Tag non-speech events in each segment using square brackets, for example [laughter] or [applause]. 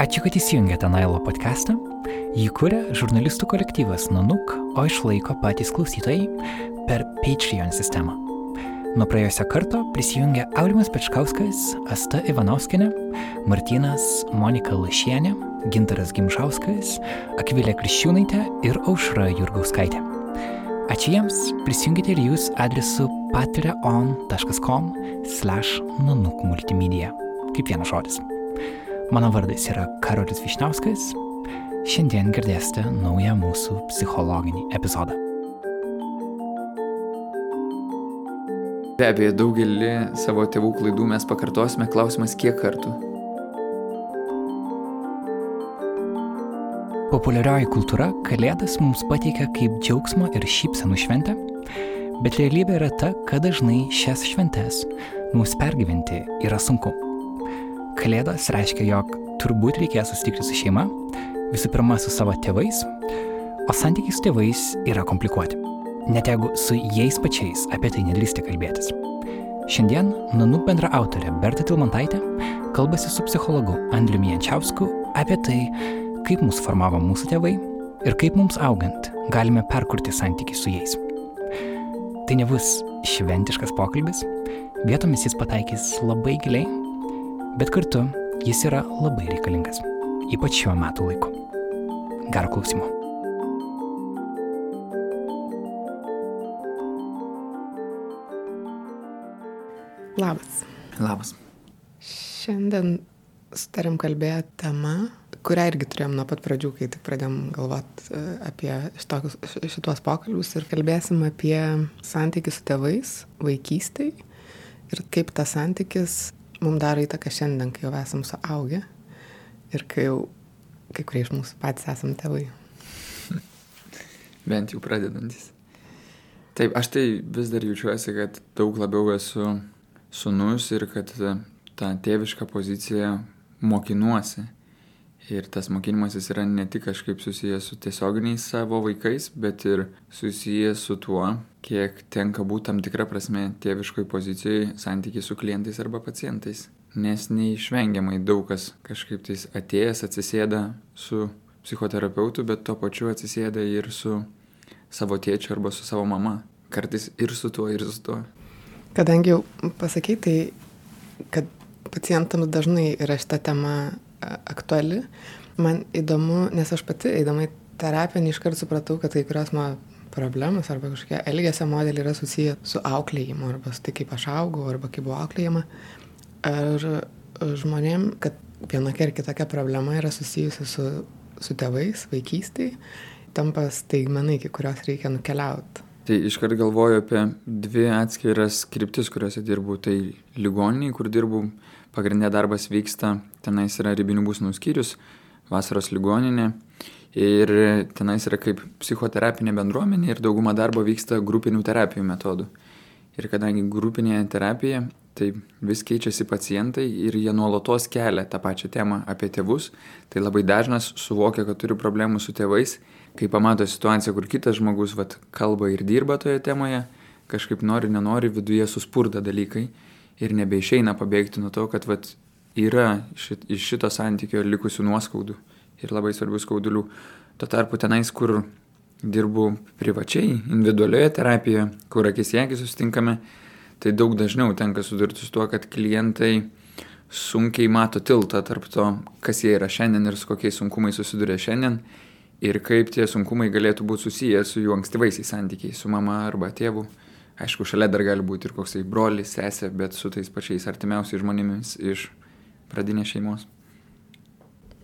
Ačiū, kad įsijungėte Nailo podcastą. Jį kuria žurnalistų kolektyvas Nanuk, o išlaiko patys klausytojai per Patreon sistemą. Nuo praėjusio karto prisijungė Aurimas Pečkauskas, Asta Ivanauskinė, Martinas Monika Lašienė, Gintaras Gimžauskas, Akvilė Kriščiūnaitė ir Aušra Jurgauskaitė. Ačiū jiems, prisijungite ir jūs adresu patreon.com slash nanukmultimedia. Kaip vienas žodis. Mano vardas yra Karolis Višniauskas. Šiandien girdėsite naują mūsų psichologinį epizodą. Be abejo, daugelį savo tėvų klaidų mes pakartosime, klausimas kiek kartų. Populiarioji kultūra Kalėdas mums pateikia kaip džiaugsmo ir šypsenų šventę, bet realybė yra ta, kad dažnai šias šventes mums pergyventi yra sunku. Kalėdos reiškia, jog turbūt reikės susitikti su šeima, visų pirma su savo tėvais, o santykiai su tėvais yra komplikuoti net jeigu su jais pačiais apie tai nedrįsti kalbėtis. Šiandien Nanu bendra autorė Berta Tilmantaitė kalbasi su psichologu Andriumi Jančiausku apie tai, kaip mus formavo mūsų tėvai ir kaip mums augant galime perkurti santykių su jais. Tai nebus šventiškas pokalbis, vietomis jis pataikys labai giliai, bet kartu jis yra labai reikalingas, ypač šiuo metu laiku. Gero klausimo. Labas. Labas. Šiandien sutarėm kalbėti temą, kurią irgi turėjom nuo pat pradžių, kai tik pradėjom galvoti apie šitokius, šitos pokalbius ir kalbėsim apie santykių su tėvais vaikystėj ir kaip tas santykis mums daro įtaką šiandien, kai jau esam suaugę ir kai jau kai kurie iš mūsų patys esam tėvai. [laughs] Bent jau pradedantis. Taip, aš tai vis dar jaučiuosi, kad daug labiau esu sunus ir kad tą tėvišką poziciją mokinuosi. Ir tas mokinimasis yra ne tik kažkaip susijęs su tiesioginiais savo vaikais, bet ir susijęs su tuo, kiek tenka būti tam tikrą prasme tėviškoj pozicijoje santykiai su klientais arba pacientais. Nes neišvengiamai daug kas kažkaip tais atėjęs atsisėda su psichoterapeutu, bet tuo pačiu atsisėda ir su savo tėčiu arba su savo mama. Kartais ir su tuo, ir su tuo. Kadangi jau pasakai, tai kad pacientams dažnai yra šita tema aktuali, man įdomu, nes aš pati eidama į terapiją neiškart supratau, kad kai kurios mano problemos arba kažkokie elgesio modeliai yra susiję su auklėjimu, arba su tai, kaip aš augau, arba kaip buvo auklėjama. Ar žmonėm, kad vienokia ar kitokia problema yra susijusi su, su tėvais, vaikystėje, tampa staigmenai, iki kurios reikia nukeliauti. Tai iškart galvoju apie dvi atskiras kryptis, kuriuose dirbu. Tai ligoniniai, kur dirbu, pagrindinė darbas vyksta, tenais yra ribinių būsnų skyrius, vasaros ligoninė. Ir tenais yra kaip psichoterapinė bendruomenė ir dauguma darbo vyksta grupinių terapijų metodų. Ir kadangi grupinė terapija, tai vis keičiasi pacientai ir jie nuolatos kelia tą pačią temą apie tėvus, tai labai dažnas suvokia, kad turi problemų su tėvais kai pamato situaciją, kur kitas žmogus vat, kalba ir dirba toje temoje, kažkaip nori, nenori, viduje suspurda dalykai ir nebeišeina pabėgti nuo to, kad vat, yra šit, iš šito santykio likusių nuoskaudų ir labai svarbių skaudulių. Tuo tarpu tenais, kur dirbu privačiai, individualioje terapijoje, kur akis į akį susitinkame, tai daug dažniau tenka sudurti su tuo, kad klientai sunkiai mato tiltą tarp to, kas jie yra šiandien ir su kokiais sunkumais susiduria šiandien ir kaip tie sunkumai galėtų būti susiję su jų ankstyvaisiais santykiais, su mama arba tėvu. Aišku, šalia dar gali būti ir koksai brolis, sesė, bet su tais pačiais artimiausiais žmonėmis iš pradinės šeimos.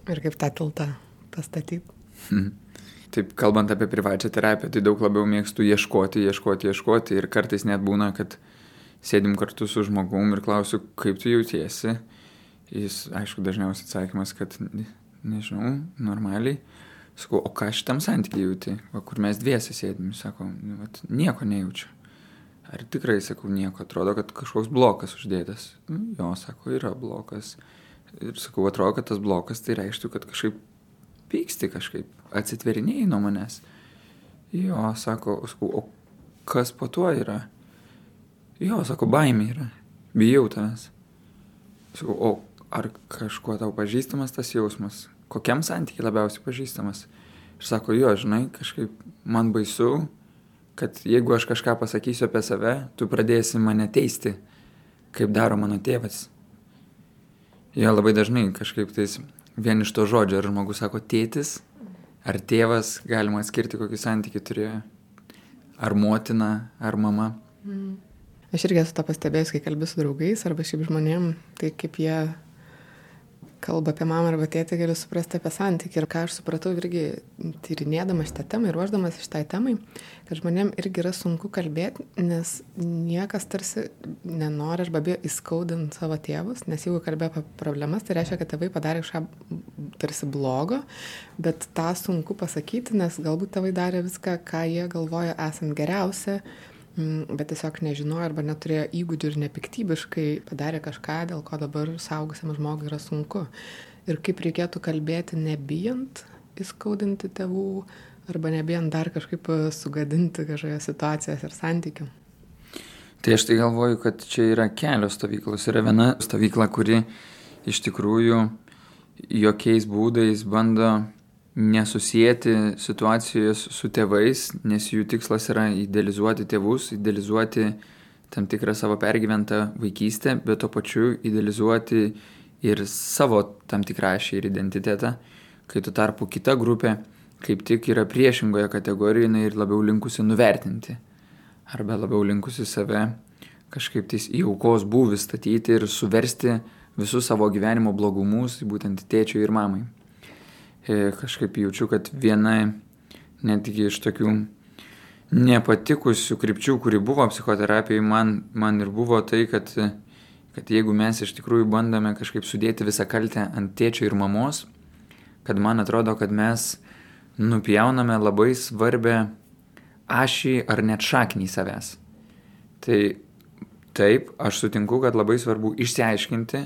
Ir kaip tą tiltą pastatyti? Mhm. Taip, kalbant apie privačią terapiją, tai daug labiau mėgstu ieškoti, ieškoti, ieškoti ir kartais net būna, kad sėdim kartu su žmogum ir klausiu, kaip tu jautiesi. Jis, aišku, dažniausiai atsakymas, kad nežinau, normaliai. Sakau, o ką šitam santykiai jauti, va, kur mes dviesi sėdime, sako, nu, vat, nieko nejaučiu. Ar tikrai, sakau, nieko, atrodo, kad kažkoks blokas uždėtas. Nu, jo, sako, yra blokas. Ir sakau, atrodo, kad tas blokas tai reikštų, kad kažkaip pyksti kažkaip, atsitverinėjai nuo manęs. Jo, sako, sakau, o kas po tuo yra? Jo, sako, baimė yra. Bijau tavęs. Sakau, o ar kažkuo tau pažįstamas tas jausmas, kokiam santykiai labiausiai pažįstamas. Ir sako, jo, žinai, kažkaip man baisu, kad jeigu aš kažką pasakysiu apie save, tu pradėsi mane teisti, kaip daro mano tėvas. Jo labai dažnai kažkaip tais vien iš to žodžio, ar žmogus sako tėtis, ar tėvas, galima atskirti, kokį santykių turėjo, ar motina, ar mama. Mm. Aš irgi esu tą pastebėjęs, kai kalbėsiu su draugais arba šiaip žmonėm, tai kaip jie kalba apie mamą arba tėtį, galiu suprasti apie santykį. Ir ką aš supratau irgi tyrinėdama šitą temą ir ruoždamas šitai temai, kad žmonėm irgi yra sunku kalbėti, nes niekas tarsi nenori arba bijo įskaudinti savo tėvus, nes jeigu kalbė apie problemas, tai reiškia, kad tėvai padarė kažką tarsi blogo, bet tą sunku pasakyti, nes galbūt tėvai darė viską, ką jie galvoja esant geriausia bet tiesiog nežinojo arba neturėjo įgūdžių ir nepiktybiškai padarė kažką, dėl ko dabar saugusiam žmogui yra sunku. Ir kaip reikėtų kalbėti nebijant įskaudinti tėvų arba nebijant dar kažkaip e, sugadinti kažkokią situaciją ir santykių. Tai aš tai galvoju, kad čia yra kelios stovyklos. Yra viena stovykla, kuri iš tikrųjų jokiais būdais bando nesusijęti situacijos su tėvais, nes jų tikslas yra idealizuoti tėvus, idealizuoti tam tikrą savo pergyventą vaikystę, bet to pačiu idealizuoti ir savo tam tikrą ašį ir identitetą, kai tuo tarpu kita grupė kaip tik yra priešingoje kategorijoje ir labiau linkusi nuvertinti, arba labiau linkusi save kažkaip tais į aukos būvį statyti ir suversti visus savo gyvenimo blogumus būtent tėčiui ir mamai. E, kažkaip jaučiu, kad viena netgi iš tokių nepatikusių krypčių, kuri buvo psichoterapijai, man, man ir buvo tai, kad, kad jeigu mes iš tikrųjų bandome kažkaip sudėti visą kaltę ant tėčio ir mamos, kad man atrodo, kad mes nupjauname labai svarbę ašį ar net šaknį savęs. Tai taip, aš sutinku, kad labai svarbu išsiaiškinti,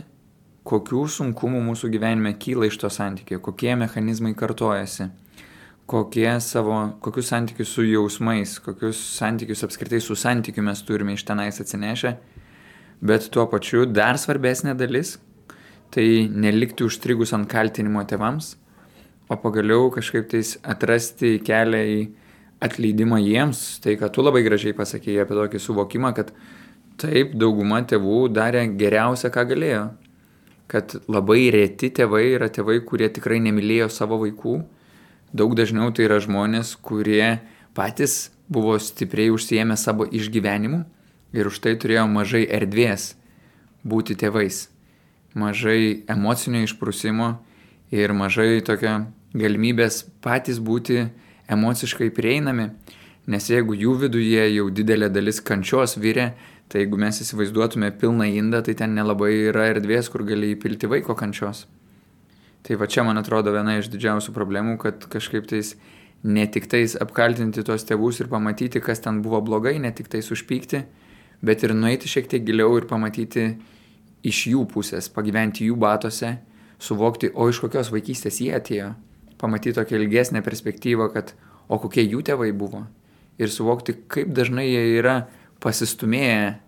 kokių sunkumų mūsų gyvenime kyla iš to santykio, kokie mechanizmai kartojasi, kokie savo, kokius santykius su jausmais, kokius santykius apskritai su santykiu mes turime iš tenais atsinešę, bet tuo pačiu dar svarbesnė dalis - tai nelikti užstrigus ant kaltinimo tėvams, o pagaliau kažkaip tais atrasti kelią į atleidimą jiems, tai ką tu labai gražiai pasakėjai apie tokį suvokimą, kad taip dauguma tėvų darė geriausia, ką galėjo kad labai reti tėvai yra tėvai, kurie tikrai nemylėjo savo vaikų. Daug dažniau tai yra žmonės, kurie patys buvo stipriai užsiemę savo išgyvenimu ir už tai turėjo mažai erdvės būti tėvais. Mažai emocinio išprusimo ir mažai tokio galimybės patys būti emociškai prieinami, nes jeigu jų viduje jau didelė dalis kančios vyrė, Tai jeigu mes įsivaizduotume pilną indą, tai ten nelabai yra erdvės, kur gali įpilti vaiko kančios. Tai va čia, man atrodo, viena iš didžiausių problemų, kad kažkaip tais ne tik tais apkaltinti tos tėvus ir pamatyti, kas ten buvo blogai, ne tik tais užpykti, bet ir nueiti šiek tiek giliau ir pamatyti iš jų pusės, pagyventi jų batose, suvokti, o iš kokios vaikystės jie atėjo, pamatyti tokią ilgesnę perspektyvą, kad o kokie jų tėvai buvo ir suvokti, kaip dažnai jie yra pasistumėję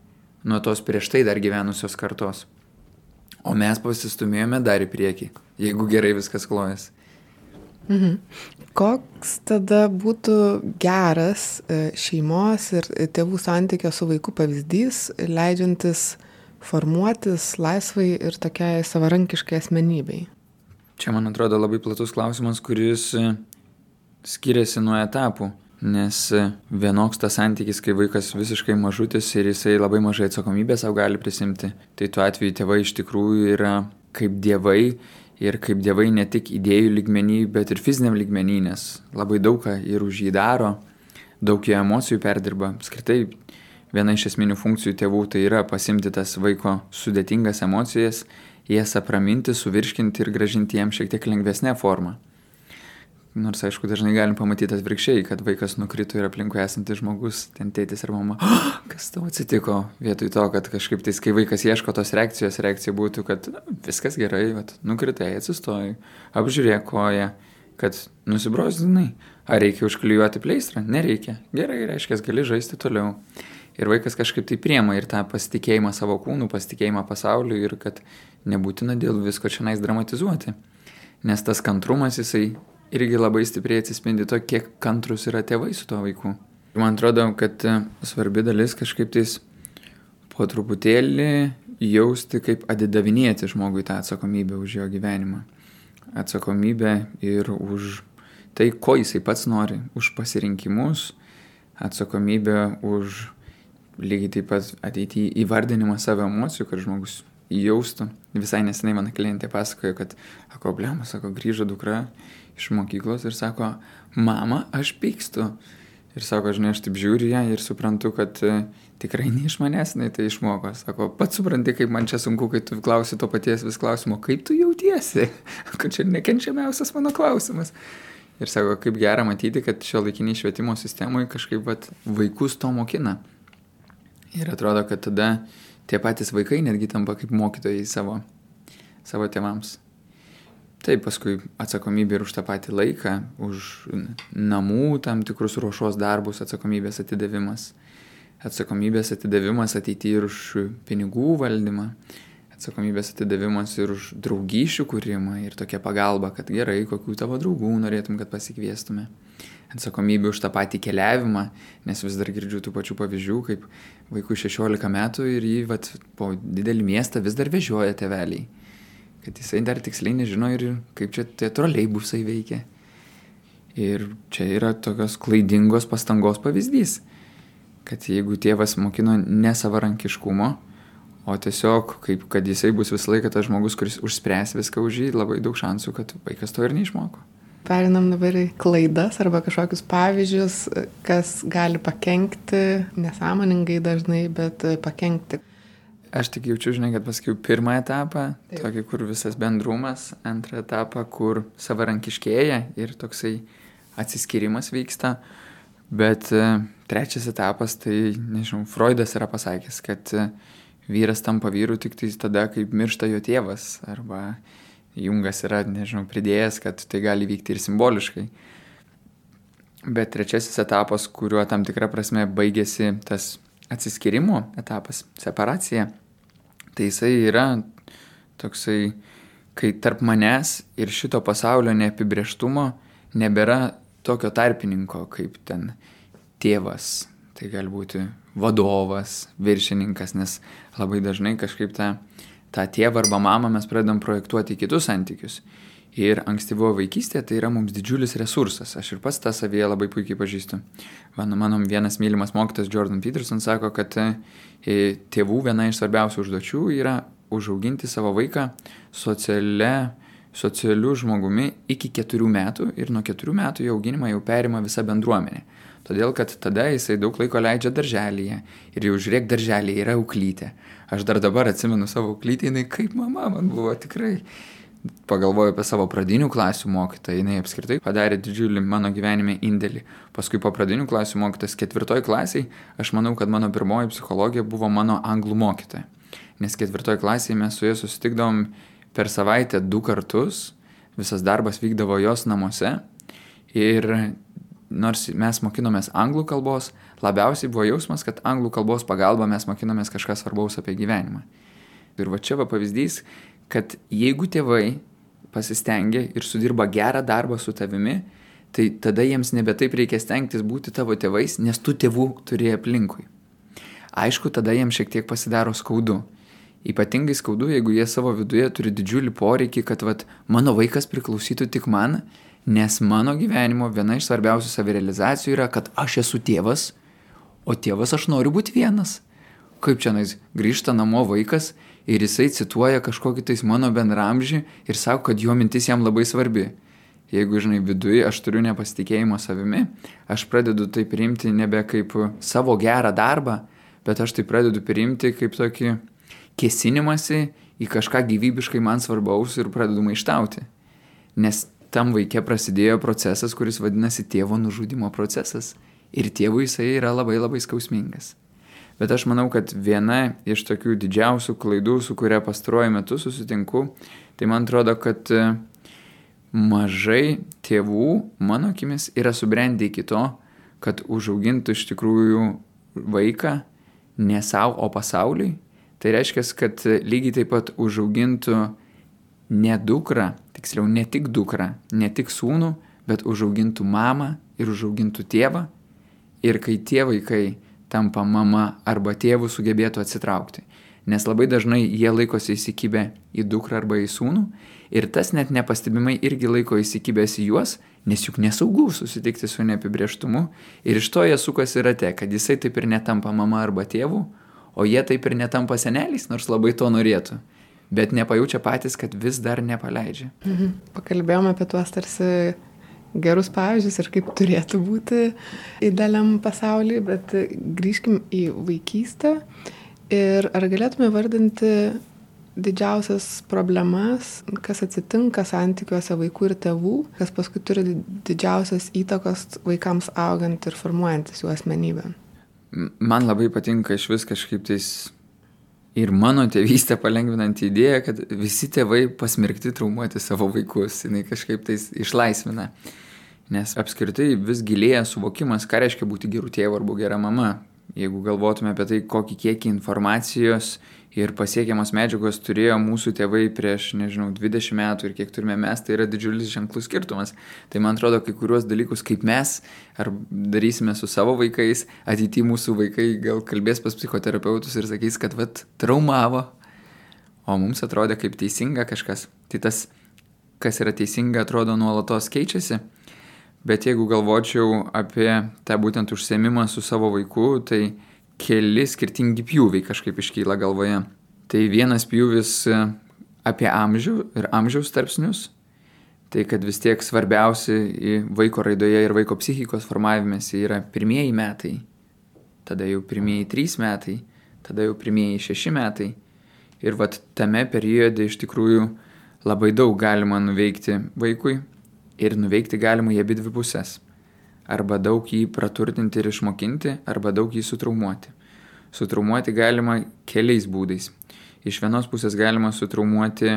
nuo tos prieš tai dar gyvenusios kartos. O mes pasistumėjome dar į priekį, jeigu gerai viskas klojas. Mhm. Koks tada būtų geras e, šeimos ir tėvų santykio su vaiku pavyzdys, leidžiantis formuotis laisvai ir tokiai savarankiškai asmenybei? Čia, man atrodo, labai platus klausimas, kuris e, skiriasi nuo etapų. Nes vienoks tas santykis, kai vaikas visiškai mažutis ir jisai labai mažai atsakomybės savo gali prisimti, tai tuo atveju tėvai iš tikrųjų yra kaip dievai ir kaip dievai ne tik idėjų lygmenį, bet ir fiziniam lygmenį, nes labai daug ką ir už jį daro, daug jo emocijų perdirba. Skritai, viena iš esminių funkcijų tėvų tai yra pasimti tas vaiko sudėtingas emocijas, jas apraminti, suvirškinti ir gražinti jam šiek tiek lengvesnę formą. Nors, aišku, dažnai galim pamatyti atvirkščiai, kad vaikas nukrito ir aplinkui esantis žmogus, ten tėtis ar mama, oh, [gasps] kas tau atsitiko, vietoj to, kad kažkaip tais, kai vaikas ieško tos reakcijos, reakcija būtų, kad na, viskas gerai, vat, nukritai, atsistojai, apžiūrėk koją, kad nusibrozdinai. Ar reikia užklijuoti pleistrą? Nereikia. Gerai, reiškia, gali žaisti toliau. Ir vaikas kažkaip tai priema ir tą pasitikėjimą savo kūnu, pasitikėjimą pasauliu ir kad nebūtina dėl visko čia nais dramatizuoti. Nes tas kantrumas jisai irgi labai stipriai atsispindi to, kiek kantrus yra tėvai su tuo vaiku. Ir man atrodo, kad e, svarbi dalis kažkaip tais po truputėlį jausti, kaip atidavinėti žmogui tą atsakomybę už jo gyvenimą. Atsakomybę ir už tai, ko jisai pats nori, už pasirinkimus, atsakomybę už lygiai taip pat ateityje įvardinimą savo emocijų, kad žmogus jaustų. Visai nesenai mano klientė pasakojo, kad, ako, blema, sako, grįžo dukra iš mokyklos ir sako, mama, aš pykstu. Ir sako, žinai, aš taip žiūriu ją ir suprantu, kad e, tikrai ne iš manęs jinai tai išmoko. Sako, pats supranti, kaip man čia sunku, kai tu klausi to paties vis klausimo, kaip tu jautiesi, [laughs] kad čia nekenčiamiausias mano klausimas. Ir sako, kaip gera matyti, kad šio laikiniai švietimo sistemoje kažkaip vat, vaikus to mokina. Ir atrodo, kad tada tie patys vaikai netgi tampa kaip mokytojai savo, savo tėvams. Taip, paskui atsakomybė ir už tą patį laiką, už namų tam tikrus ruošos darbus, atsakomybės atidavimas. Atsakomybės atidavimas ateityje ir už pinigų valdymą, atsakomybės atidavimas ir už draugyšių kūrimą ir tokia pagalba, kad gerai, kokių tavo draugų norėtum, kad pasikviestume. Atsakomybė už tą patį keliavimą, nes vis dar girdžiu tų pačių pavyzdžių, kaip vaikų 16 metų ir jį vat, po didelį miestą vis dar vežioja teveliai kad jisai dar tiksliai nežino ir kaip čia tie troliai busai veikia. Ir čia yra tokios klaidingos pastangos pavyzdys, kad jeigu tėvas mokino ne savarankiškumo, o tiesiog kaip kad jisai bus visą laiką tas žmogus, kuris užspręs viską už jį, labai daug šansų, kad vaikas to ir neišmoko. Perinam dabar į klaidas arba kažkokius pavyzdžius, kas gali pakengti, nesąmoningai dažnai, bet pakengti. Aš tik jaučiu, žinai, kad pasakiau pirmą etapą, Taip. tokį, kur visas bendrumas, antrą etapą, kur savarankiškėja ir toksai atsiskirimas vyksta. Bet e, trečias etapas, tai, nežinau, Freudas yra pasakęs, kad e, vyras tampa vyru tik tai tada, kai miršta jo tėvas. Arba Jungas yra, nežinau, pridėjęs, kad tai gali vykti ir simboliškai. Bet trečiasis etapas, kuriuo tam tikra prasme baigėsi tas atsiskirimo etapas, separacija, Tai jisai yra toksai, kai tarp manęs ir šito pasaulio neapibrieštumo nebėra tokio tarpininko kaip ten tėvas, tai gali būti vadovas, viršininkas, nes labai dažnai kažkaip tą, tą tėvą arba mamą mes pradedam projektuoti į kitus santykius. Ir ankstyvoje vaikystėje tai yra mums didžiulis resursas. Aš ir pats tą savyje labai puikiai pažįstu. Mano, mano vienas mylimas mokytas Jordan Peterson sako, kad e, tėvų viena iš svarbiausių užduočių yra užauginti savo vaiką socialia, socialiu žmogumi iki keturių metų ir nuo keturių metų jo auginimą jau perima visa bendruomenė. Todėl, kad tada jisai daug laiko leidžia darželėje ir jau žiūrėk darželėje yra auklytė. Aš dar dabar atsimenu savo auklytę, jinai kaip mama man buvo tikrai pagalvoju apie savo pradinių klasių mokytoją, jinai apskritai padarė didžiulį mano gyvenime indėlį. Paskui po pradinių klasių mokytas ketvirtoj klasiai, aš manau, kad mano pirmoji psichologija buvo mano anglų mokytoja. Nes ketvirtoj klasiai mes su ja susitikdavom per savaitę du kartus, visas darbas vykdavo jos namuose ir nors mes mokinomės anglų kalbos, labiausiai buvo jausmas, kad anglų kalbos pagalba mes mokinomės kažką svarbaus apie gyvenimą. Ir va čia va pavyzdys, kad jeigu tėvai pasistengia ir sudirba gerą darbą su tavimi, tai tada jiems nebe taip reikia stengtis būti tavo tėvais, nes tu tėvų turi aplinkui. Aišku, tada jiems šiek tiek pasidaro skaudu. Ypatingai skaudu, jeigu jie savo viduje turi didžiulį poreikį, kad vat, mano vaikas priklausytų tik man, nes mano gyvenimo viena iš svarbiausių savirealizacijų yra, kad aš esu tėvas, o tėvas aš noriu būti vienas. Kaip čia nais grįžta namo vaikas ir jisai cituoja kažkokį tais mano bendramžį ir sako, kad jo mintis jam labai svarbi. Jeigu, žinai, viduje aš turiu nepasitikėjimo savimi, aš pradedu tai priimti nebe kaip savo gerą darbą, bet aš tai pradedu priimti kaip tokį kėsinimąsi į kažką gyvybiškai man svarbaus ir pradedu maištauti. Nes tam vaikė prasidėjo procesas, kuris vadinasi tėvo nužudimo procesas. Ir tėvui jisai yra labai labai skausmingas. Bet aš manau, kad viena iš tokių didžiausių klaidų, su kuria pastaruoju metu susitinku, tai man atrodo, kad e, mažai tėvų, mano akimis, yra subrendę iki to, kad užaugintų iš tikrųjų vaiką ne savo, o pasauliui, Tai reiškia, kad lygiai taip pat užaugintų ne dukrą, tiksliau ne tik dukrą, ne tik sūnų, bet užaugintų mamą ir užaugintų tėvą. Ir kai tie vaikai tampa mama arba tėvu sugebėtų atsitraukti. Nes labai dažnai jie laikosi įsikibę į dukrą arba į sūnų ir tas net nepastebimai irgi laiko įsikibęs į juos, nes juk nesaugu susitikti su neapibrieštumu ir iš to jie sukasi rate, kad jisai taip ir netampa mama arba tėvu, o jie taip ir netampa seneliais, nors labai to norėtų bet nepajaučia patys, kad vis dar nepaleidžia. Mhm. Pakalbėjome apie tuos tarsi gerus pavyzdžius ir kaip turėtų būti idealiam pasauliui, bet grįžkim į vaikystę ir ar galėtume vardinti didžiausias problemas, kas atsitinka santykiuose vaikų ir tėvų, kas paskui turi didžiausias įtakos vaikams augant ir formuojantis jų asmenybę. Man labai patinka iš vis kažkaip tais ir mano tėvystę palengvinanti idėja, kad visi tėvai pasmirkti traumuoti savo vaikus, jinai kažkaip tais išlaisvina. Nes apskritai vis gilėja suvokimas, ką reiškia būti gerų tėvų arba gera mama. Jeigu galvotume apie tai, kokį kiekį informacijos ir pasiekiamos medžiagos turėjo mūsų tėvai prieš, nežinau, 20 metų ir kiek turime mes, tai yra didžiulis ženklus skirtumas. Tai man atrodo, kai kuriuos dalykus, kaip mes ar darysime su savo vaikais, ateityje mūsų vaikai gal kalbės pas psichoterapeutus ir sakys, kad vat traumavo, o mums atrodė kaip teisinga kažkas. Tai tas, kas yra teisinga, atrodo nuolatos keičiasi. Bet jeigu galvočiau apie tą būtent užsiemimą su savo vaiku, tai keli skirtingi pjūviai kažkaip iškyla galvoje. Tai vienas pjūvis e, apie amžių ir amžiaus tarpsnius. Tai kad vis tiek svarbiausi vaiko raidoje ir vaiko psichikos formavimėsi yra pirmieji metai, tada jau pirmieji trys metai, tada jau pirmieji šeši metai. Ir vat tame periode iš tikrųjų labai daug galima nuveikti vaikui, ir nuveikti galima į abi dvi pusės. Arba daug jį praturtinti ir išmokinti, arba daug jį sutraumuoti. Sutraumuoti galima keliais būdais. Iš vienos pusės galima sutraumuoti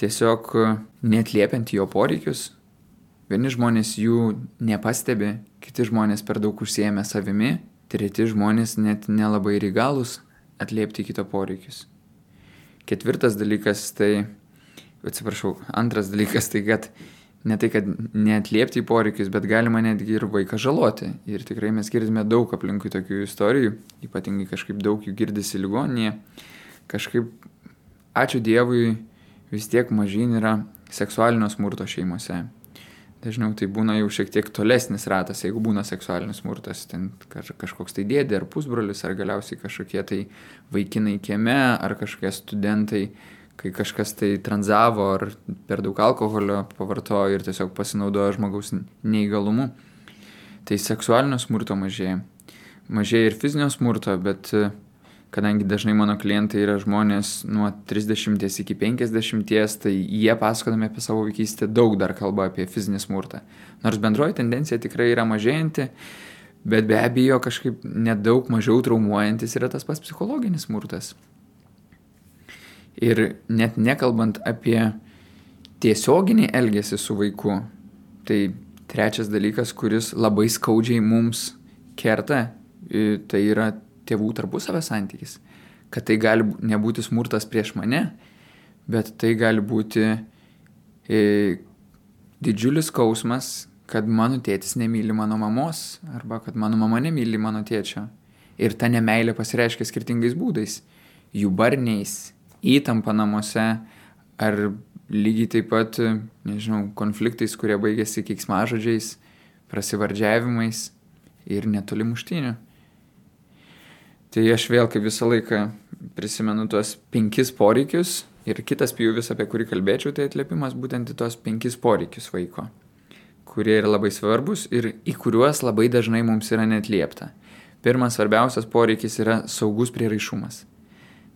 tiesiog netliepiant jo poreikius. Vieni žmonės jų nepastebi, kiti žmonės per daug užsiemė savimi, treti žmonės net nelabai regalus atliepti kito poreikius. Ketvirtas dalykas tai, atsiprašau, antras dalykas tai, kad ne tai, kad neatliepti į poreikius, bet galima netgi ir vaiką žaloti. Ir tikrai mes girdime daug aplinkui tokių istorijų, ypatingai kažkaip daug jų girdisi ligoninėje. Kažkaip, ačiū Dievui, vis tiek mažyn yra seksualinio smurto šeimose. Dažniau tai būna jau šiek tiek tolesnis ratas, jeigu būna seksualinis smurtas, ten kažkoks tai dėdė ar pusbrolis, ar galiausiai kažkokie tai vaikinai kieme, ar kažkokie studentai kai kažkas tai tranzavo ar per daug alkoholio pavartojo ir tiesiog pasinaudojo žmogaus neįgalumu. Tai seksualinio smurto mažėja. Mažėja ir fizinio smurto, bet e, kadangi dažnai mano klientai yra žmonės nuo 30 iki 50, tai jie pasakodami apie savo vaikystę daug dar kalba apie fizinį smurtą. Nors bendroji tendencija tikrai yra mažėjanti, bet be abejo kažkaip nedaug mažiau traumuojantis yra tas pats psichologinis smurtas. Ir net nekalbant apie tiesioginį elgesį su vaiku, tai trečias dalykas, kuris labai skaudžiai mums kerta, tai yra tėvų tarpusavio santykis. Kad tai gali nebūti smurtas prieš mane, bet tai gali būti e, didžiulis skausmas, kad mano tėtis nemyli mano mamos arba kad mano mama nemyli mano tėčio. Ir ta nemailė pasireiškia skirtingais būdais. Jų barniais, įtampa namuose, ar lygiai taip pat, nežinau, konfliktais, kurie baigėsi keiksmažodžiais, prasivardžiavimais ir netoli muštinių. Tai aš vėl kaip visą laiką prisimenu tuos penkis poreikius ir kitas pjūvis, apie kurį kalbėčiau, tai atliepimas būtent į tuos penkis poreikius vaiko, kurie yra labai svarbus ir į kuriuos labai dažnai mums yra netliepta. Pirmas svarbiausias poreikis yra saugus prieraišumas.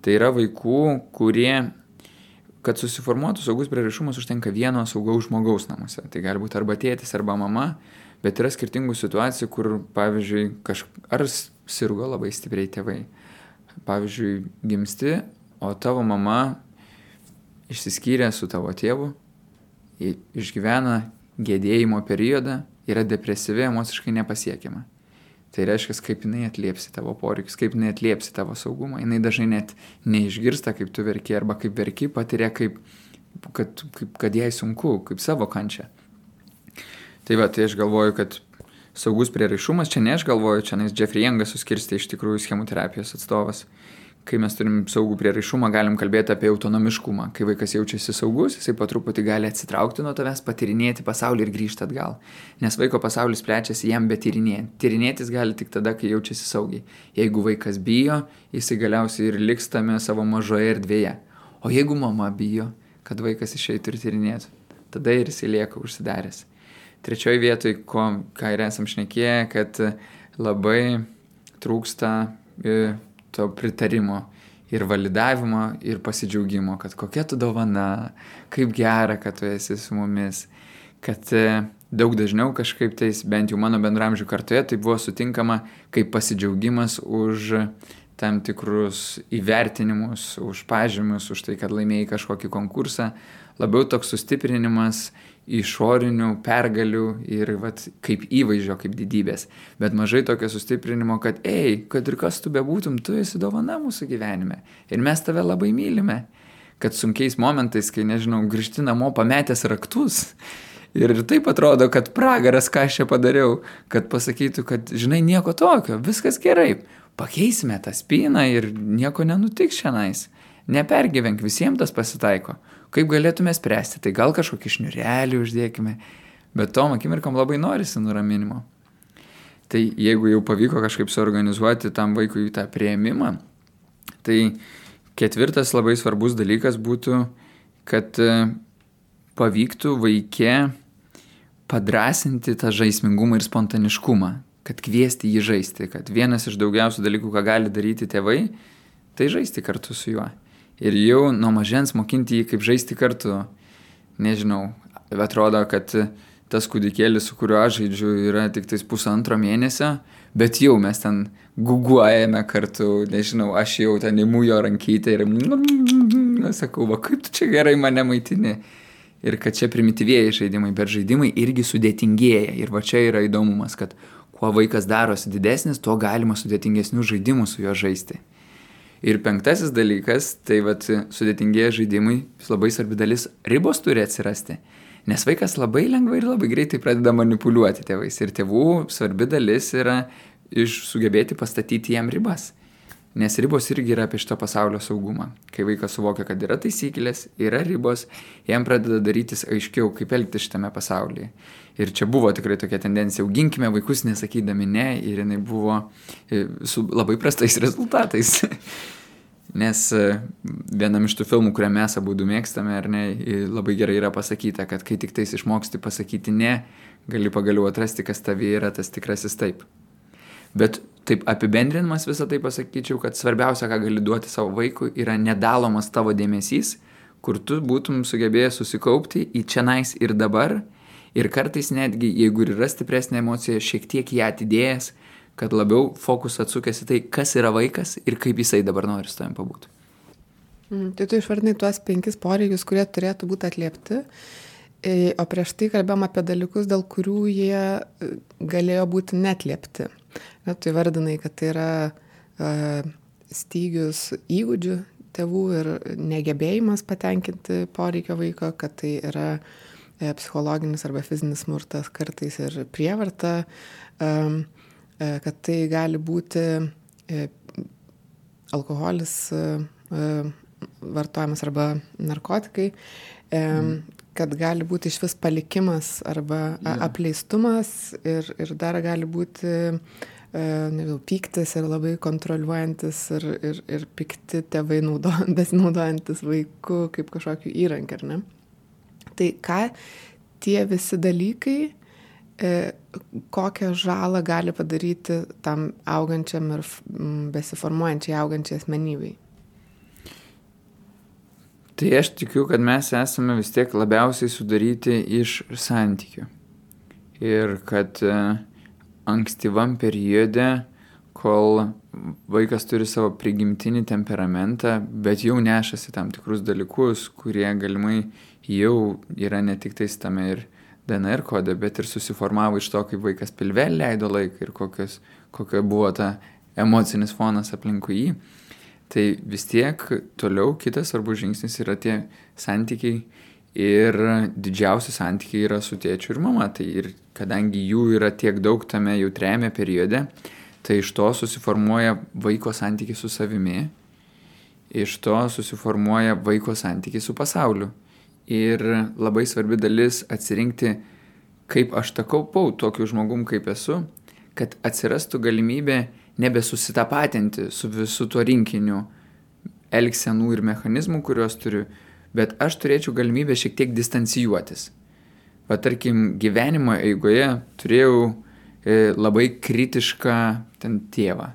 Tai yra vaikų, kurie, kad susiformuotų saugus prieraišumas, užtenka vieno saugaus žmogaus namuose. Tai gali būti arba tėtis, arba mama, bet yra skirtingų situacijų, kur, pavyzdžiui, kaž... ar sirgo labai stipriai tėvai. Pavyzdžiui, gimsti, o tavo mama išsiskyrė su tavo tėvu, išgyvena gėdėjimo periodą, yra depresyvi, emociškai nepasiekiama. Tai reiškia, kaip jinai atliepsi tavo poreikius, kaip jinai atliepsi tavo saugumą. Jinai dažnai net neišgirsta, kaip tu verki, arba kaip verki, patiria, kaip, kad, kaip, kad jai sunku, kaip savo kančią. Tai va, tai aš galvoju, kad saugus prieraišumas, čia ne aš galvoju, čia nes Jeffrey Youngas suskirsti iš tikrųjų schemų terapijos atstovas kai mes turim saugų prieraišumą, galim kalbėti apie autonomiškumą. Kai vaikas jaučiasi saugus, jisai po truputį gali atsitraukti nuo tavęs, patirinėti pasaulį ir grįžti atgal. Nes vaiko pasaulis plečiasi jam be tyrinėti. Tyrinėtis gali tik tada, kai jaučiasi saugiai. Jeigu vaikas bijo, jisai galiausiai ir liks tame savo mažoje erdvėje. O jeigu mama bijo, kad vaikas išeitų ir tyrinėtų, tada ir jisai lieka užsidaręs. Trečioji vietoj, ko, ką ir esam šnekėję, kad labai trūksta e, to pritarimo ir validavimo ir pasidžiaugimo, kad kokia tu dovana, kaip gera, kad tu esi su mumis, kad e, daug dažniau kažkaip tais, bent jau mano bendramžių kartoje, tai buvo sutinkama kaip pasidžiaugimas už tam tikrus įvertinimus, už pažymius, už tai, kad laimėjai kažkokį konkursą, labiau toks sustiprinimas išorinių pergalių ir vat, kaip įvaizdžio, kaip didybės, bet mažai tokio sustiprinimo, kad, ei, kad ir kas tu bebūtum, tu esi dovana mūsų gyvenime ir mes tave labai mylime, kad sunkiais momentais, kai, nežinau, grįžti namo pametęs raktus ir taip atrodo, kad pragaras, ką aš čia padariau, kad pasakytų, kad, žinai, nieko tokio, viskas gerai, pakeisime tą spyną ir nieko nenutiks šiandien. Nepergyvenk, visiems tas pasitaiko. Kaip galėtume spręsti? Tai gal kažkokį šniurelį uždėkime. Bet tom akimirkom labai norisi nuraminimo. Tai jeigu jau pavyko kažkaip suorganizuoti tam vaikui tą prieimimą, tai ketvirtas labai svarbus dalykas būtų, kad e, pavyktų vaikė padrasinti tą žaismingumą ir spontaniškumą, kad kviesti jį žaisti, kad vienas iš daugiausių dalykų, ką gali daryti tėvai, tai žaisti kartu su juo ir jau nuo mažens mokinti jį kaip žaisti kartu. Nežinau, atrodo, kad tas kūdikėlis, su kuriuo aš žaidžiu, yra tik tais pusantro mėnesio, bet jau mes ten guguojame kartu, nežinau, aš jau ten įmu jo rankytę ir sakau, va kaip tu čia gerai mane maitini. Ir kad čia primityvėjai žaidimai, bet žaidimai irgi sudėtingėja. Ir va čia yra įdomumas, kad kuo vaikas darosi didesnis, tuo galima sudėtingesnių žaidimų su juo žaisti. Ir penktasis dalykas, tai vat sudėtingieji žaidimai, labai svarbi dalis, ribos turi atsirasti. Nes vaikas labai lengvai ir labai greitai pradeda manipuliuoti tėvais. Ir tėvų svarbi dalis yra iš sugebėti pastatyti jam ribas. Nes ribos irgi yra apie šito pasaulio saugumą. Kai vaikas suvokia, kad yra taisyklės, yra ribos, jam pradeda darytis aiškiau, kaip elgtis šitame pasaulyje. Ir čia buvo tikrai tokia tendencija, auginkime vaikus nesakydami ne, ir jinai buvo e, su labai prastais [laughs] rezultatais. Nes e, vienam iš tų filmų, kurią mes abu mėgstame, ar ne, labai gerai yra pasakyta, kad kai tik tais išmoksti pasakyti ne, gali pagaliau atrasti, kas tavyje yra tas tikrasis taip. Bet taip apibendrinimas visą tai pasakyčiau, kad svarbiausia, ką gali duoti savo vaikui, yra nedalomas tavo dėmesys, kur tu būtum sugebėjęs susikaupti į čia nais ir dabar. Ir kartais netgi, jeigu ir yra stipresnė emocija, šiek tiek ją atidėjęs, kad labiau fokus atsukęs į tai, kas yra vaikas ir kaip jisai dabar nori su tavim pabūti. Mm, tai tu išvardinai tuos penkis poreikius, kurie turėtų būti atliepti. E, o prieš tai kalbėjom apie dalykus, dėl kurių jie e, galėjo būti netliepti. Net tu įvardinai, kad tai yra uh, stygius įgūdžių tėvų ir negebėjimas patenkinti poreikio vaiko, kad tai yra e, psichologinis arba fizinis smurtas, kartais ir prievarta, e, kad tai gali būti e, alkoholis e, vartojimas arba narkotikai, e, kad gali būti iš vis palikimas arba apleistumas ir, ir dar gali būti E, nežinau, pyktis ir labai kontroliuojantis ir, ir, ir pikti tėvai naudo, [laughs] besinaudojantis vaiku kaip kažkokiu įrankiu, ar ne? Tai ką tie visi dalykai, e, kokią žalą gali padaryti tam augančiam ir besiformuojančiai augančiai asmenybei? Tai aš tikiu, kad mes esame vis tiek labiausiai sudaryti iš santykių. Ir kad uh, ankstyvam periode, kol vaikas turi savo prigimtinį temperamentą, bet jau nešasi tam tikrus dalykus, kurie galimai jau yra ne tik tais tame ir DNR kode, bet ir susiformavo iš to, kaip vaikas pilve leido laiką ir kokios, kokia buvo ta emocinis fonas aplinkui jį. Tai vis tiek toliau kitas svarbus žingsnis yra tie santykiai ir didžiausi santykiai yra su tėčiu ir mama. Tai ir kadangi jų yra tiek daug tame jautriame periode, tai iš to susiformuoja vaiko santykiai su savimi, iš to susiformuoja vaiko santykiai su pasauliu. Ir labai svarbi dalis atsirinkti, kaip aš takau tokiu žmogum, kaip esu, kad atsirastų galimybė nebesusitapatinti su visu tuo rinkiniu elgsenų ir mechanizmų, kuriuos turiu, bet aš turėčiau galimybę šiek tiek distancijuotis. Va tarkim, gyvenimo eigoje turėjau e, labai kritišką ten tėvą.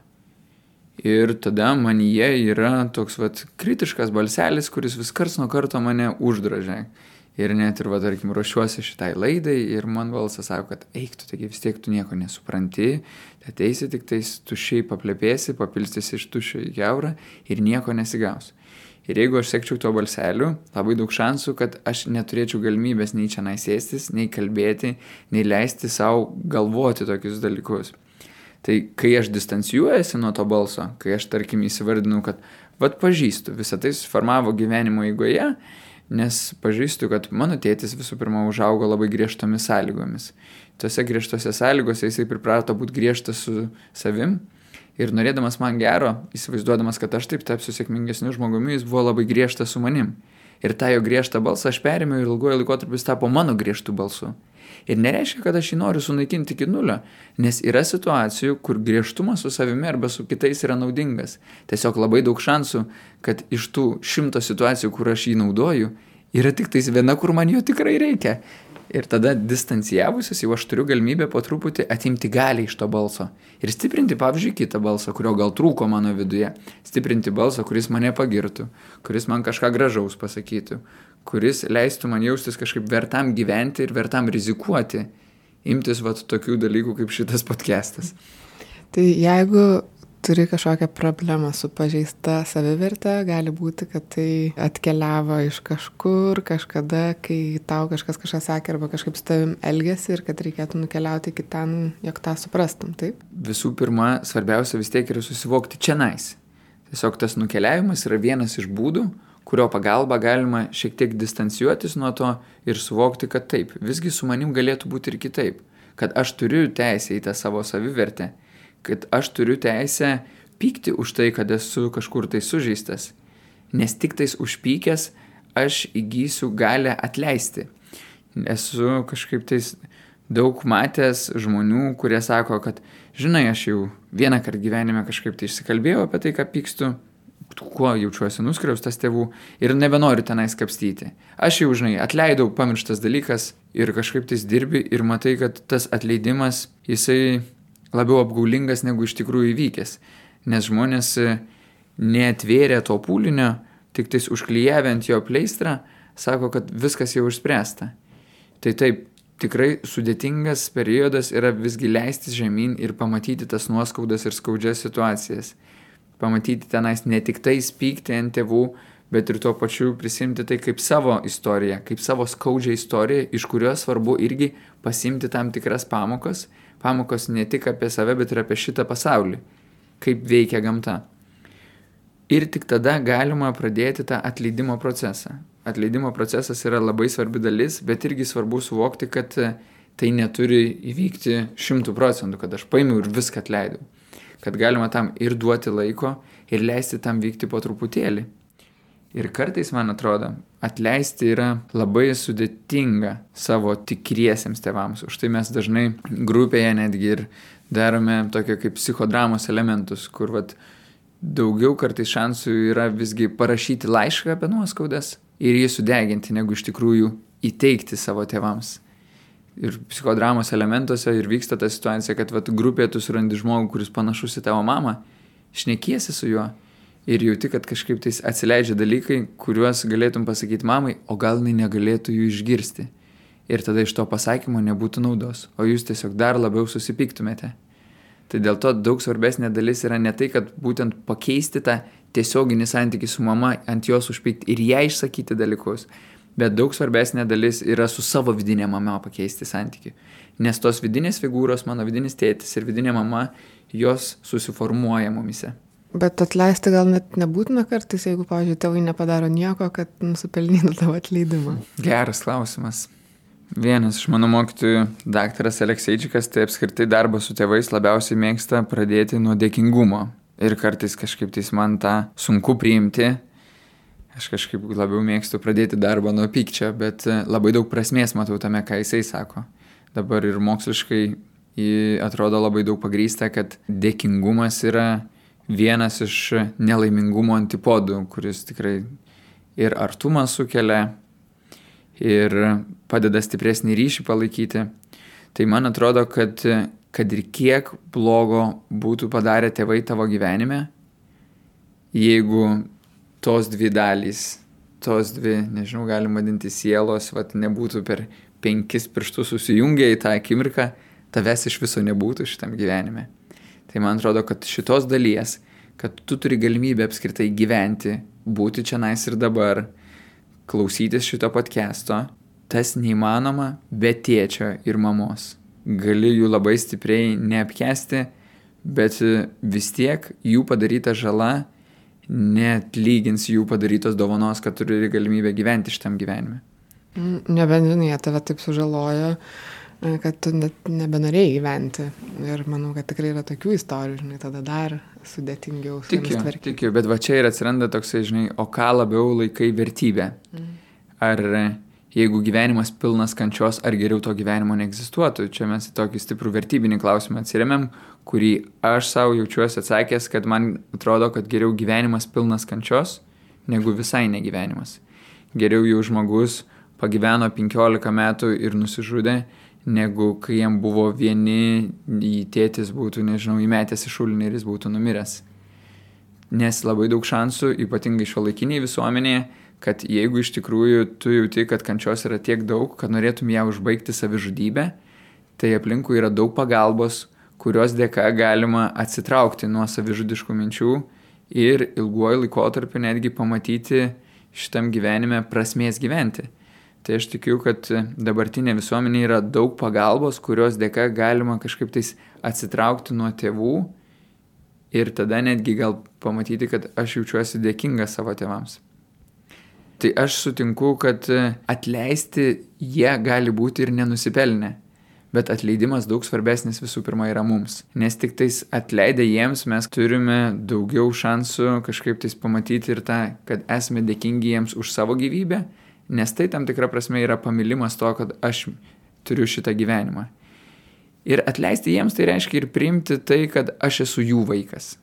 Ir tada manyje yra toks vat kritiškas balselis, kuris vis kars nuo karto mane uždražė. Ir net ir, va, tarkim, ruošiuosi šitai laidai ir man balsas sako, kad eik, tu taigi vis tiek tu nieko nesupranti, ateisi tik tais tušiai paplepėsi, papilstysi iš tušio į keurą ir nieko nesigaus. Ir jeigu aš sekčiau tuo balseliu, labai daug šansų, kad aš neturėčiau galimybės nei čia naisėstis, nei kalbėti, nei leisti savo galvoti tokius dalykus. Tai kai aš distancijuojasi nuo to balso, kai aš tarkim įsivardinu, kad vad pažįstu, visą tai suformavo gyvenimo eigoje, nes pažįstu, kad mano tėtis visų pirma užaugo labai griežtomis sąlygomis. Tuose griežtose sąlygose jisai priprato būti griežtas su savim ir norėdamas man gero, įsivaizduodamas, kad aš taip tapsiu sėkmingesniu žmogumi, jis buvo labai griežtas su manim. Ir tą jo griežtą balsą aš perėmiau ir ilguoju laikotarpiu jis tapo mano griežtų balsu. Ir nereiškia, kad aš jį noriu sunaikinti iki nulio, nes yra situacijų, kur griežtumas su savimi arba su kitais yra naudingas. Tiesiog labai daug šansų, kad iš tų šimto situacijų, kur aš jį naudoju, yra tik tais viena, kur man jo tikrai reikia. Ir tada distancijavusis jau aš turiu galimybę po truputį atimti galią iš to balso. Ir stiprinti, pavyzdžiui, kitą balsą, kurio gal trūko mano viduje. Stiprinti balsą, kuris mane pagirtų, kuris man kažką gražaus pasakytų, kuris leistų man jaustis kažkaip vertam gyventi ir vertam rizikuoti, imtis vat tokių dalykų kaip šitas podcastas. Tai jeigu turi kažkokią problemą su pažeista savivertė, gali būti, kad tai atkeliavo iš kažkur, kažkada, kai tau kažkas kažką sakė arba kažkaip su tavim elgesi ir kad reikėtų nukeliauti iki ten, jog tą suprastum, taip? Visų pirma, svarbiausia vis tiek yra susivokti čia nais. Tiesiog tas nukeliavimas yra vienas iš būdų, kurio pagalba galima šiek tiek distancijuotis nuo to ir suvokti, kad taip, visgi su manim galėtų būti ir kitaip, kad aš turiu teisę į tą savo savivertę, kad aš turiu teisę pykti už tai, kad esu kažkur tai sužeistas, nes tik tais užpykęs aš įgysiu galę atleisti. Esu kažkaip tais daug matęs žmonių, kurie sako, kad žinai, aš jau vieną kartą gyvenime kažkaip tai išsikalbėjau apie tai, ką pykstu, kuo jaučiuosi nuskriaustas tėvų ir nebenoriu tenais kapstyti. Aš jau, žinai, atleidau pamirštas dalykas ir kažkaip tais dirbi ir matai, kad tas atleidimas, jisai labiau apgaulingas negu iš tikrųjų įvykęs. Nes žmonės e, neatvėrė to pūlinio, tik tais užklyjavę ant jo pleistrą, sako, kad viskas jau išspręsta. Tai taip, tikrai sudėtingas periodas yra visgi leistis žemyn ir pamatyti tas nuoskaudas ir skaudžias situacijas pamatyti tenais ne tik tais pykti ant tėvų, bet ir tuo pačiu prisimti tai kaip savo istoriją, kaip savo skaudžią istoriją, iš kurios svarbu irgi pasimti tam tikras pamokas, pamokas ne tik apie save, bet ir apie šitą pasaulį, kaip veikia gamta. Ir tik tada galima pradėti tą atleidimo procesą. Atleidimo procesas yra labai svarbi dalis, bet irgi svarbu suvokti, kad tai neturi įvykti šimtų procentų, kad aš paėmiau ir viską atleidau kad galima tam ir duoti laiko, ir leisti tam vykti po truputėlį. Ir kartais, man atrodo, atleisti yra labai sudėtinga savo tikriesiems tėvams. Už tai mes dažnai grupėje netgi ir darome tokio kaip psichodramos elementus, kur vat, daugiau kartais šansų yra visgi parašyti laišką apie nuoskaudas ir jį sudeginti, negu iš tikrųjų įteikti savo tėvams ir psichodramos elementuose ir vyksta ta situacija, kad vat, grupėje tu surandi žmogų, kuris panašus į tavo mamą, šnekiesi su juo ir jauti, kad kažkaip tais atsileidžia dalykai, kuriuos galėtum pasakyti mamai, o gal jinai negalėtų jų išgirsti. Ir tada iš to pasakymo nebūtų naudos, o jūs tiesiog dar labiau susipyktumėte. Tai dėl to daug svarbesnė dalis yra ne tai, kad būtent pakeisti tą tiesioginį santykį su mama, ant jos užpykti ir ją išsakyti dalykus, Bet daug svarbesnė dalis yra su savo vidinė mama pakeisti santykių. Nes tos vidinės figūros, mano vidinis tėtis ir vidinė mama, jos susiformuoja mumise. Bet atleisti gal net nebūtina kartais, jeigu, pavyzdžiui, tėvai nepadaro nieko, kad nusipelnytų tavo atleidimą. Geras klausimas. Vienas iš mano mokytojų, daktaras Alekseičikas, tai apskritai darbą su tėvais labiausiai mėgsta pradėti nuo dėkingumo. Ir kartais kažkaip tais man tą sunku priimti. Aš kažkaip labiau mėgstu pradėti darbą nuo pykčio, bet e, labai daug prasmės matau tame, ką jisai sako. Dabar ir moksliškai atrodo labai daug pagrysta, kad dėkingumas yra vienas iš nelaimingumo antipodų, kuris tikrai ir artumą sukelia, ir padeda stipresnį ryšį palaikyti. Tai man atrodo, kad, kad ir kiek blogo būtų padarę tėvai tavo gyvenime, jeigu tos dvi dalys, tos dvi, nežinau, galim vadinti sielos, vat, nebūtų per penkis pirštus susijungę į tą akimirką, tavęs iš viso nebūtų šitam gyvenime. Tai man atrodo, kad šitos dalies, kad tu turi galimybę apskritai gyventi, būti čia nais ir dabar, klausytis šito podcast'o, tas neįmanoma be tėčio ir mamos. Gali jų labai stipriai neapkesti, bet vis tiek jų padaryta žala net lygins jų padarytos dovanos, kad turi galimybę gyventi šitam gyvenime. Nebent, žinai, tave taip sužalojo, kad tu net nebenorėjai gyventi. Ir manau, kad tikrai yra tokių istorijų, žinai, tada dar sudėtingiau. Tikiu, tikiu, bet va čia ir atsiranda toksai, žinai, o ką labiau laikai vertybę. Mm. Ar jeigu gyvenimas pilnas kančios, ar geriau to gyvenimo neegzistuotų. Čia mes į tokį stiprų vertybinį klausimą atsiriamėm, kurį aš savo jaučiuosi atsakęs, kad man atrodo, kad geriau gyvenimas pilnas kančios, negu visai negyvenimas. Geriau jau žmogus pagyveno 15 metų ir nusižudė, negu kai jam buvo vieni, į tėtis būtų, nežinau, įmetęs į šulinį ir jis būtų numiręs. Nes labai daug šansų, ypatingai šio laikiniai visuomenėje, kad jeigu iš tikrųjų tu jauti, kad kančios yra tiek daug, kad norėtum ją užbaigti savižudybę, tai aplinkui yra daug pagalbos, kurios dėka galima atsitraukti nuo savižudiškų minčių ir ilguoju laikotarpiu netgi pamatyti šitam gyvenime prasmės gyventi. Tai aš tikiu, kad dabartinė visuomenė yra daug pagalbos, kurios dėka galima kažkaip tais atsitraukti nuo tėvų ir tada netgi gal pamatyti, kad aš jaučiuosi dėkinga savo tėvams. Tai aš sutinku, kad atleisti jie gali būti ir nenusipelnę. Bet atleidimas daug svarbesnis visų pirma yra mums. Nes tik tais atleidę jiems mes turime daugiau šansų kažkaip tais pamatyti ir tą, kad esame dėkingi jiems už savo gyvybę, nes tai tam tikra prasme yra pamilimas to, kad aš turiu šitą gyvenimą. Ir atleisti jiems tai reiškia ir priimti tai, kad aš esu jų vaikas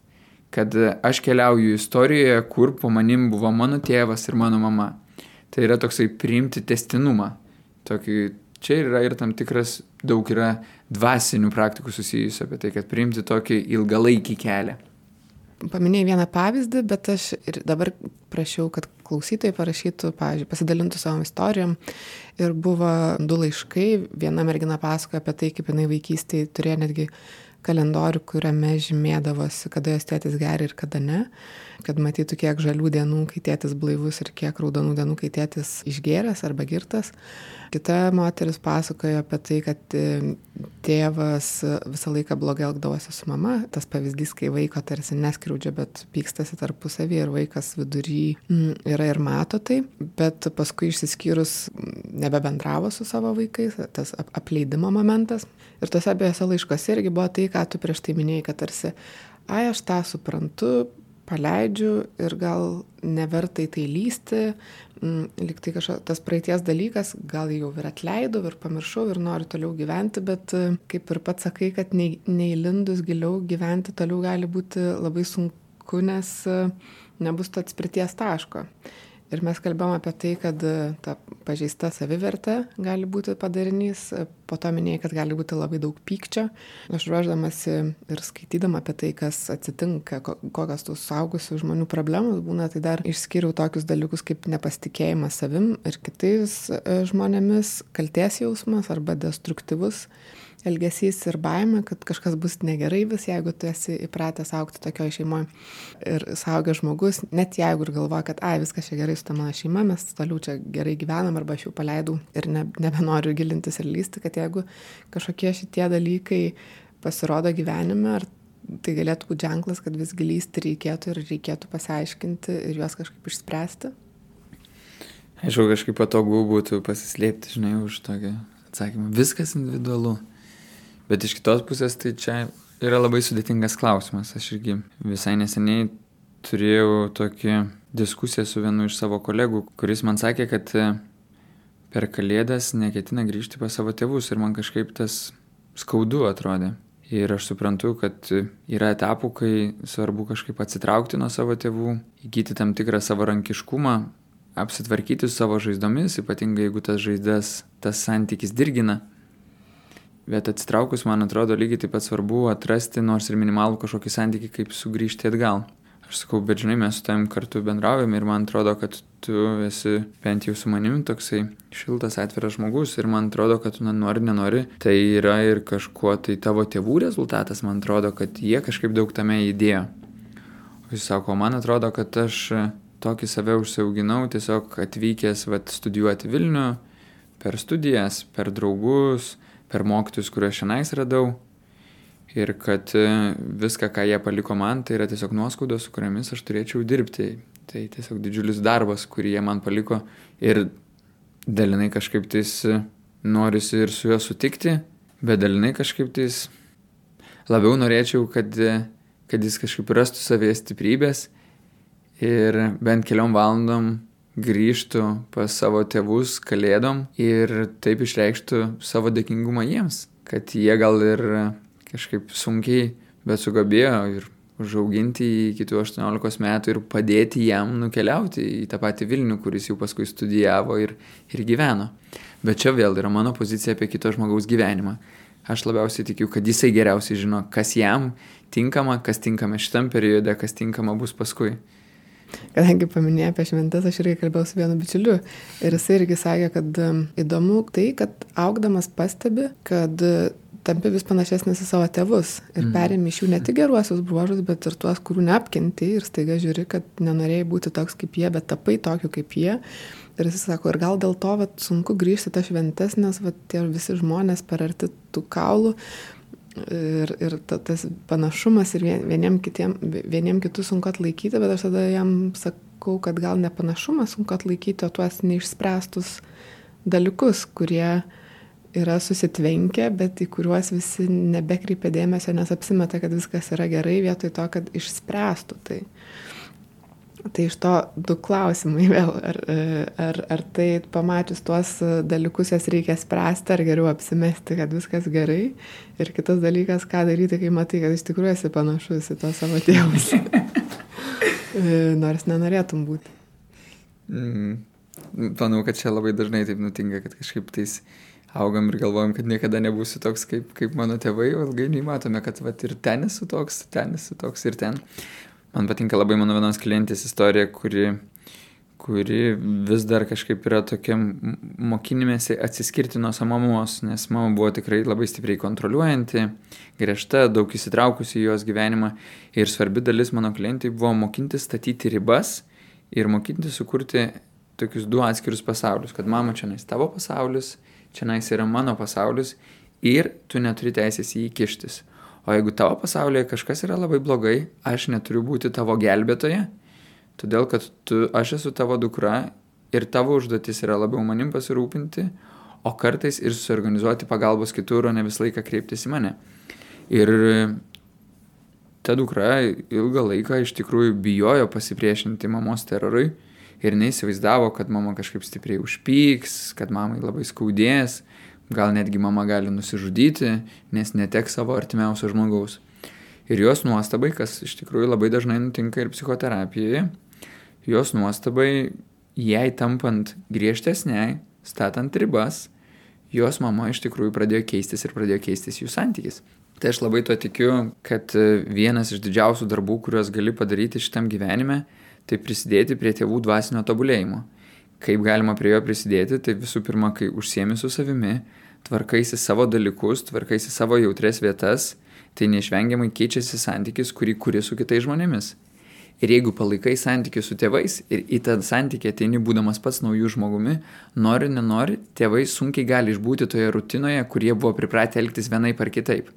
kad aš keliauju istorijoje, kur po manim buvo mano tėvas ir mano mama. Tai yra toksai priimti testinumą. Tokį, čia yra ir tam tikras daug yra dvasinių praktikų susijusių apie tai, kad priimti tokį ilgalaikį kelią. Paminėjai vieną pavyzdį, bet aš ir dabar prašiau, kad klausytojai parašytų, pavyzdžiui, pasidalintų savo istorijom. Ir buvo du laiškai, viena mergina pasakoja apie tai, kaip jinai vaikystėje turėjo netgi kalendorių, kuriame žymėdavosi, kada jos tėtis geria ir kada ne, kad matytų, kiek žalių dienų, kai tėtis blaivus ir kiek raudonų dienų, kai tėtis išgėręs arba girtas. Kita moteris pasakojo apie tai, kad e, tėvas visą laiką blogai elgdavosi su mama. Tas pavyzdys, kai vaiko tarsi neskriaudžia, bet pykstasi tarpusavį ir vaikas vidury yra ir mato tai, bet paskui išsiskyrus nebebendravo su savo vaikais, tas apleidimo momentas. Ir tose abiejose laiškose irgi buvo tai, ką tu prieš tai minėjai, kad tarsi, ai, aš tą suprantu, paleidžiu ir gal neverta į tai lysti, mm, liktai kažkoks tas praeities dalykas, gal jau ir atleidau ir pamiršau ir noriu toliau gyventi, bet kaip ir pats sakai, kad neįlindus giliau gyventi toliau gali būti labai sunku, nes nebus to atspirties taško. Ir mes kalbėjom apie tai, kad e, ta pažeista savivertė gali būti padarinys, po to minėjai, kad gali būti labai daug pykčio. Aš ruoždamasi ir skaitydama apie tai, kas atsitinka, kokios tų saugusių žmonių problemos būna, tai dar išskiriau tokius dalykus kaip nepasitikėjimas savim ir kitais e, žmonėmis, kalties jausmas arba destruktyvus elgesys ir baime, kad kažkas bus negerai vis, jeigu tu esi įpratęs aukti tokioje šeimoje. Ir saugęs žmogus, net jeigu ir galvoja, kad, ai, viskas čia gerai su ta mano šeima, mes toliau čia gerai gyvenam arba aš jau paleidau ir ne, nebenoriu gilintis ir lysti, kad jeigu kažkokie šitie dalykai pasirodo gyvenime, ar tai galėtų būti ženklas, kad vis gilysti reikėtų ir reikėtų pasiaiškinti ir juos kažkaip išspręsti. Aišku, kažkaip patogu būtų pasislėpti, žinai, už tokį atsakymą. Viskas individualu. Bet iš kitos pusės tai čia yra labai sudėtingas klausimas. Aš irgi visai neseniai turėjau tokį diskusiją su vienu iš savo kolegų, kuris man sakė, kad e, per kalėdas neketina grįžti pas savo tėvus ir man kažkaip tas skaudu atrodė. Ir aš suprantu, kad yra etapų, kai svarbu kažkaip atsitraukti nuo savo tėvų, įgyti tam tikrą savarankiškumą, apsitvarkyti su savo žaizdomis, ypatingai jeigu tas žaizdas, tas santykis dirgina. Bet atsitraukus, man atrodo, lygiai taip pat svarbu atrasti nors ir minimalų kažkokį santykį, kaip sugrįžti atgal. Aš sakau, bet žinai, mes su tavim kartu bendraujam ir man atrodo, kad tu esi bent jau su manimi toksai šiltas, atviras žmogus ir man atrodo, kad tu nori, nenori, tai yra ir kažkuo tai tavo tėvų rezultatas, man atrodo, kad jie kažkaip daug tame įdėjo. O jis sako, man atrodo, kad aš tokį save užsiauginau tiesiog atvykęs vat, studijuoti Vilnių per studijas, per draugus, per mokytus, kuriuos šiandien radau. Ir kad e, viską, ką jie paliko man, tai yra tiesiog nuoskaudos, su kuriamis aš turėčiau dirbti. Tai tiesiog didžiulis darbas, kurį jie man paliko. Ir dalinai kažkaip tais e, norisi ir su juo sutikti, bet dalinai kažkaip tais labiau norėčiau, kad, e, kad jis kažkaip rastų savės stiprybės ir bent keliom valandom grįžtų pas savo tėvus kalėdom ir taip išreikštų savo dėkingumą jiems, kad jie gal ir kažkaip sunkiai, bet sugebėjo ir užauginti iki 18 metų ir padėti jam nukeliauti į tą patį Vilnių, kuris jau paskui studijavo ir, ir gyveno. Bet čia vėl yra mano pozicija apie kito žmogaus gyvenimą. Aš labiausiai tikiu, kad jisai geriausiai žino, kas jam tinkama, kas tinkama šitam periode, kas tinkama bus paskui. Kadangi paminėjai apie šventes, aš irgi kalbėjau su vienu bičiuliu ir jisai irgi sakė, kad um, įdomu tai, kad augdamas pastebi, kad uh, tampi vis panašesnis į savo tėvus ir mm. perėmė iš jų ne tik geruosius bruožus, bet ir tuos, kurių neapkenti ir staiga žiūri, kad nenorėjai būti toks kaip jie, bet tapai tokiu kaip jie. Ir jis sako, ir gal dėl to vat, sunku grįžti tą šventes, nes vat, tie visi žmonės per arti tų kaulų ir, ir ta, tas panašumas ir vieniem, kitiem, vieniem kitus sunku atlaikyti, bet aš tada jam sakau, kad gal ne panašumas sunku atlaikyti, o tuos neišspręstus dalykus, kurie yra susitvenkę, bet į kuriuos visi nebekreipia dėmesio, nes apsimeta, kad viskas yra gerai, vietoj to, kad išspręstų tai. Tai iš to du klausimai vėl. Ar, ar, ar tai pamačius tuos dalykus jas reikia spręsti, ar geriau apsimesti, kad viskas gerai. Ir kitas dalykas, ką daryti, kai matai, kad iš tikrųjų esi panašus į to savo tėvus. [laughs] Nors nenorėtum būti. Mm. Manau, kad čia labai dažnai taip nutinka, kad kažkaip tais augam ir galvojam, kad niekada nebūsiu toks kaip, kaip mano tėvai, o ilgainiui matome, kad vat, ir ten esu toks, ten esu toks ir ten. Man patinka labai mano vienos klientės istorija, kuri, kuri vis dar kažkaip yra tokia mokinimėsi atsiskirti nuo savo mamos, nes mama buvo tikrai labai stipriai kontroliuojanti, griežta, daug įsitraukusi į jos gyvenimą. Ir svarbi dalis mano klientai buvo mokinti statyti ribas ir mokinti sukurti tokius du atskirius pasaulius, kad mama čia nais tavo pasaulis, čia nais yra mano pasaulis ir tu neturi teisės į jį kištis. O jeigu tavo pasaulyje kažkas yra labai blogai, aš neturiu būti tavo gelbėtoje, todėl kad tu, aš esu tavo dukra ir tavo užduotis yra labiau manim pasirūpinti, o kartais ir suorganizuoti pagalbos kitur, o ne visą laiką kreiptis į mane. Ir ta dukra ilgą laiką iš tikrųjų bijojo pasipriešinti mamos terorui ir neįsivaizdavo, kad mama kažkaip stipriai užpyks, kad mamai labai skaudės, gal netgi mama gali nusižudyti, nes netek savo artimiausio žmogaus. Ir jos nuostabai, kas iš tikrųjų labai dažnai nutinka ir psichoterapijoje, jos nuostabai, jai tampant griežtesniai, statant ribas, jos mama iš tikrųjų pradėjo keistis ir pradėjo keistis jų santykis. Tai aš labai to tikiu, kad vienas iš didžiausių darbų, kuriuos gali padaryti šitam gyvenime, tai prisidėti prie tėvų dvasinio tobulėjimo. Kaip galima prie jo prisidėti, tai visų pirma, kai užsiemi su savimi, tvarkaisi savo dalykus, tvarkaisi savo jautres vietas, tai neišvengiamai keičiasi santykis, kurį kuri su kitais žmonėmis. Ir jeigu palaikai santykių su tėvais ir į tą santykį ateini būdamas pats naujų žmogumi, nori, nenori, tėvai sunkiai gali išbūti toje rutinoje, kurie buvo pripratę elgtis vienaip ar kitaip.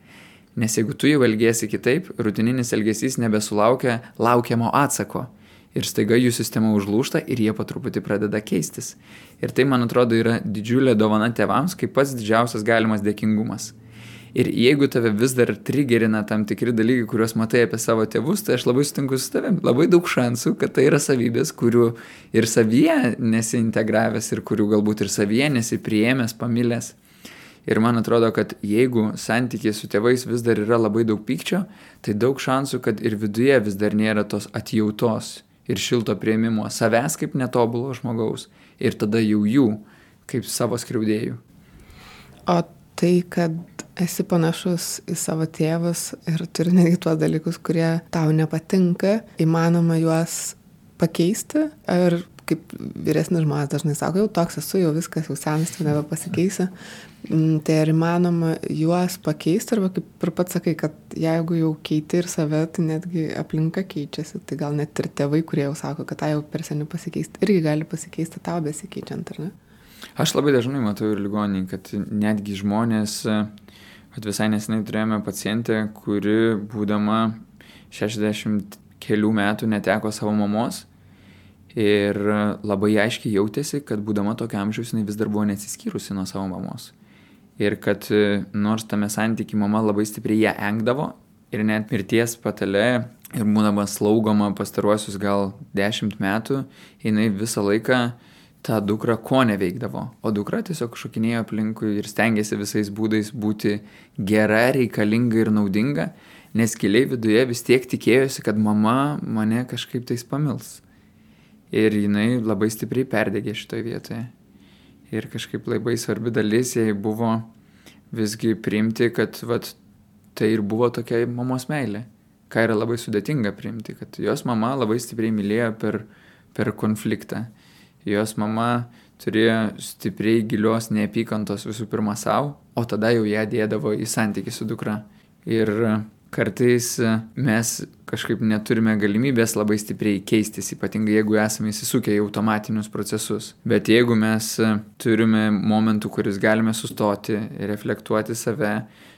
Nes jeigu tu jau elgesi kitaip, rutininis elgesys nebesulaukia laukiamo atsako. Ir staiga jų sistema užlūšta ir jie po truputį pradeda keistis. Ir tai, man atrodo, yra didžiulė dovana tėvams, kaip pats didžiausias galimas dėkingumas. Ir jeigu tave vis dar trigerina tam tikri dalykai, kuriuos matai apie savo tėvus, tai aš labai sutinku su tavim. Labai daug šansų, kad tai yra savybės, kurių ir savyje nesiintegravęs ir kurių galbūt ir savyje nesipriemęs, pamilęs. Ir man atrodo, kad jeigu santykiai su tėvais vis dar yra labai daug pykčio, tai daug šansų, kad ir viduje vis dar nėra tos atjautos ir šilto prieimimo savęs kaip netobulo žmogaus ir tada jau jų kaip savo skriaudėjų. O tai, kad esi panašus į savo tėvus ir turi netgi tuos dalykus, kurie tau nepatinka, įmanoma juos pakeisti. Ir kaip vyresnis žmonės dažnai sako, jau toks esu, jau viskas, jau senas, tai nebepasikeisi. Mm, tai ar įmanoma juos pakeisti, arba kaip ir pats sakai, kad jeigu jau keiti ir save, tai netgi aplinka keičiasi, tai gal net ir tėvai, kurie jau sako, kad tai jau per seniai pasikeisti, irgi gali pasikeisti tau besikeičiant, ar ne? Aš labai dažnai matau ir ligoniai, kad netgi žmonės At visai nesenai turėjome pacientę, kuri būdama 60 kelių metų neteko savo mamos ir labai aiškiai jautėsi, kad būdama tokio amžiaus jinai vis dar buvo nesiskyrusi nuo savo mamos. Ir kad nors tame santykiai mama labai stipriai ją engdavo ir net mirties patale ir būdama slaugoma pastaruosius gal 10 metų, jinai visą laiką tą dukrą ko neveikdavo, o dukra tiesiog šokinėjo aplinkui ir stengiasi visais būdais būti gera, reikalinga ir naudinga, nes giliai viduje vis tiek tikėjosi, kad mama mane kažkaip tais pamils. Ir jinai labai stipriai perdegė šitoje vietoje. Ir kažkaip labai svarbi dalis jai buvo visgi priimti, kad vat, tai ir buvo tokia mamos meilė. Ką yra labai sudėtinga priimti, kad jos mama labai stipriai mylėjo per, per konfliktą jos mama turėjo stipriai gilios neapykantos visų pirma savo, o tada jau ją dėdavo į santykių su dukra. Ir kartais mes kažkaip neturime galimybės labai stipriai keistis, ypatingai jeigu esame įsisukę į automatinius procesus. Bet jeigu mes turime momentų, kuris galime sustoti ir reflektuoti save,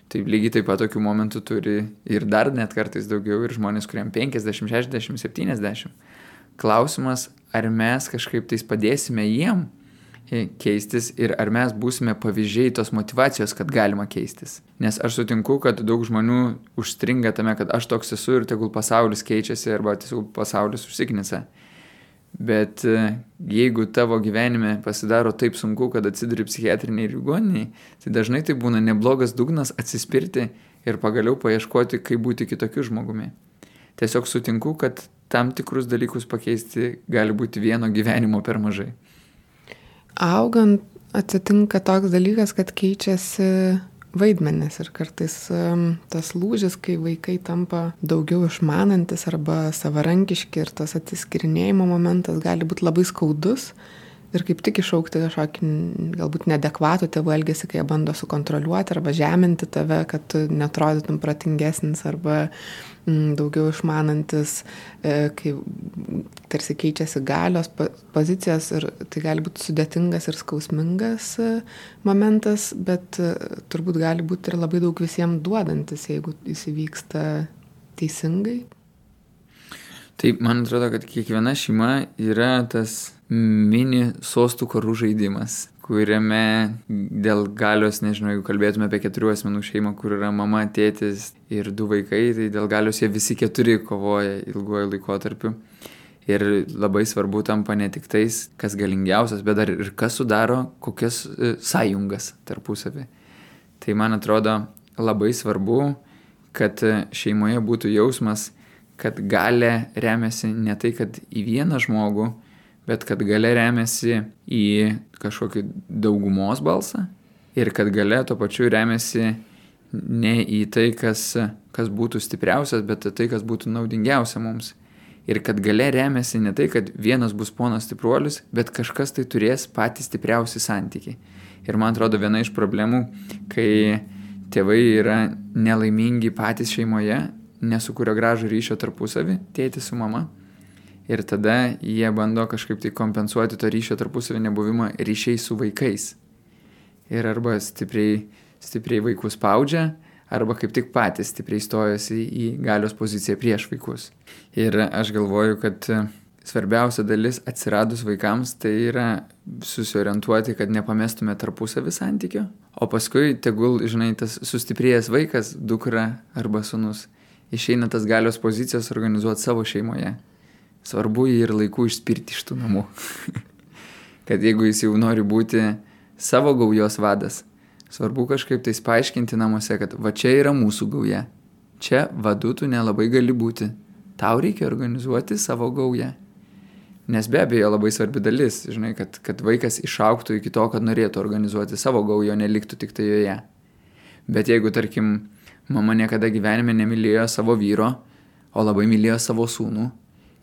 tai lygiai taip pat tokių momentų turi ir dar net kartais daugiau ir žmonės, kuriems 50, 60, 70. Klausimas, ar mes kažkaip tais padėsime jiem keistis ir ar mes būsime pavyzdžiai tos motivacijos, kad galima keistis. Nes aš sutinku, kad daug žmonių užstringa tame, kad aš toks esu ir tegul pasaulis keičiasi arba tiesiog pasaulis užsiknisa. Bet e, jeigu tavo gyvenime pasidaro taip sunku, kad atsiduri psichiatriniai ligoniniai, tai dažnai tai būna neblogas dugnas atsispirti ir pagaliau paieškoti, kaip būti kitokiu žmogumi. Tiesiog sutinku, kad tam tikrus dalykus pakeisti gali būti vieno gyvenimo per mažai. Augant atsitinka toks dalykas, kad keičiasi vaidmenis ir kartais tas lūžis, kai vaikai tampa daugiau išmanantis arba savarankiški ir tas atsiskirinėjimo momentas gali būti labai skaudus ir kaip tik iššaukti kažkokį galbūt nedekvatų tėvų elgesį, kai jie bando sukontroliuoti arba žeminti tave, kad tu netrodytum pratingesnis arba mm, daugiau išmanantis, e, kai tarsi keičiasi galios pozicijos ir tai gali būti sudėtingas ir skausmingas e, momentas, bet e, turbūt gali būti ir labai daug visiems duodantis, jeigu jis įvyksta teisingai. Tai man atrodo, kad kiekviena šeima yra tas mini sostų karų žaidimas, kuriame dėl galios, nežinau, jeigu kalbėtume apie keturių asmenų šeimą, kur yra mama, tėtis ir du vaikai, tai dėl galios jie visi keturi kovoja ilguoju laikotarpiu. Ir labai svarbu tampa ne tik tais, kas galingiausias, bet dar ir kas sudaro kokias e, sąjungas tarpusavį. Tai man atrodo labai svarbu, kad šeimoje būtų jausmas, kad galė remiasi ne tai, kad į vieną žmogų, bet kad gale remiasi į kažkokį daugumos balsą ir kad gale tuo pačiu remiasi ne į tai, kas, kas būtų stipriausias, bet tai, kas būtų naudingiausia mums. Ir kad gale remiasi ne tai, kad vienas bus ponas stipruolis, bet kažkas tai turės patys stipriausi santykiai. Ir man atrodo viena iš problemų, kai tėvai yra nelaimingi patys šeimoje, nesukuria gražų ryšio tarpusavį, tėtis su mama. Ir tada jie bando kažkaip tai kompensuoti to ryšio tarpusavį nebuvimą ryšiai su vaikais. Ir arba stipriai, stipriai vaikus spaudžia, arba kaip tik patys stipriai stojasi į galios poziciją prieš vaikus. Ir aš galvoju, kad svarbiausia dalis atsiradus vaikams tai yra susiorientuoti, kad nepamestume tarpusavį santykio, o paskui tegul, žinai, tas sustiprėjęs vaikas, dukra arba sunus, išeina tas galios pozicijas organizuoti savo šeimoje. Svarbu jį ir laiku išspirti iš tų namų. [laughs] kad jeigu jis jau nori būti savo gaujos vadas, svarbu kažkaip tais paaiškinti namuose, kad va čia yra mūsų gauja. Čia vadu tu nelabai gali būti. Tau reikia organizuoti savo gaują. Nes be abejo labai svarbi dalis, žinai, kad, kad vaikas išauktų iki to, kad norėtų organizuoti savo gaują, neliktų tik tai joje. Bet jeigu, tarkim, mama niekada gyvenime nemylėjo savo vyro, o labai mylėjo savo sūnų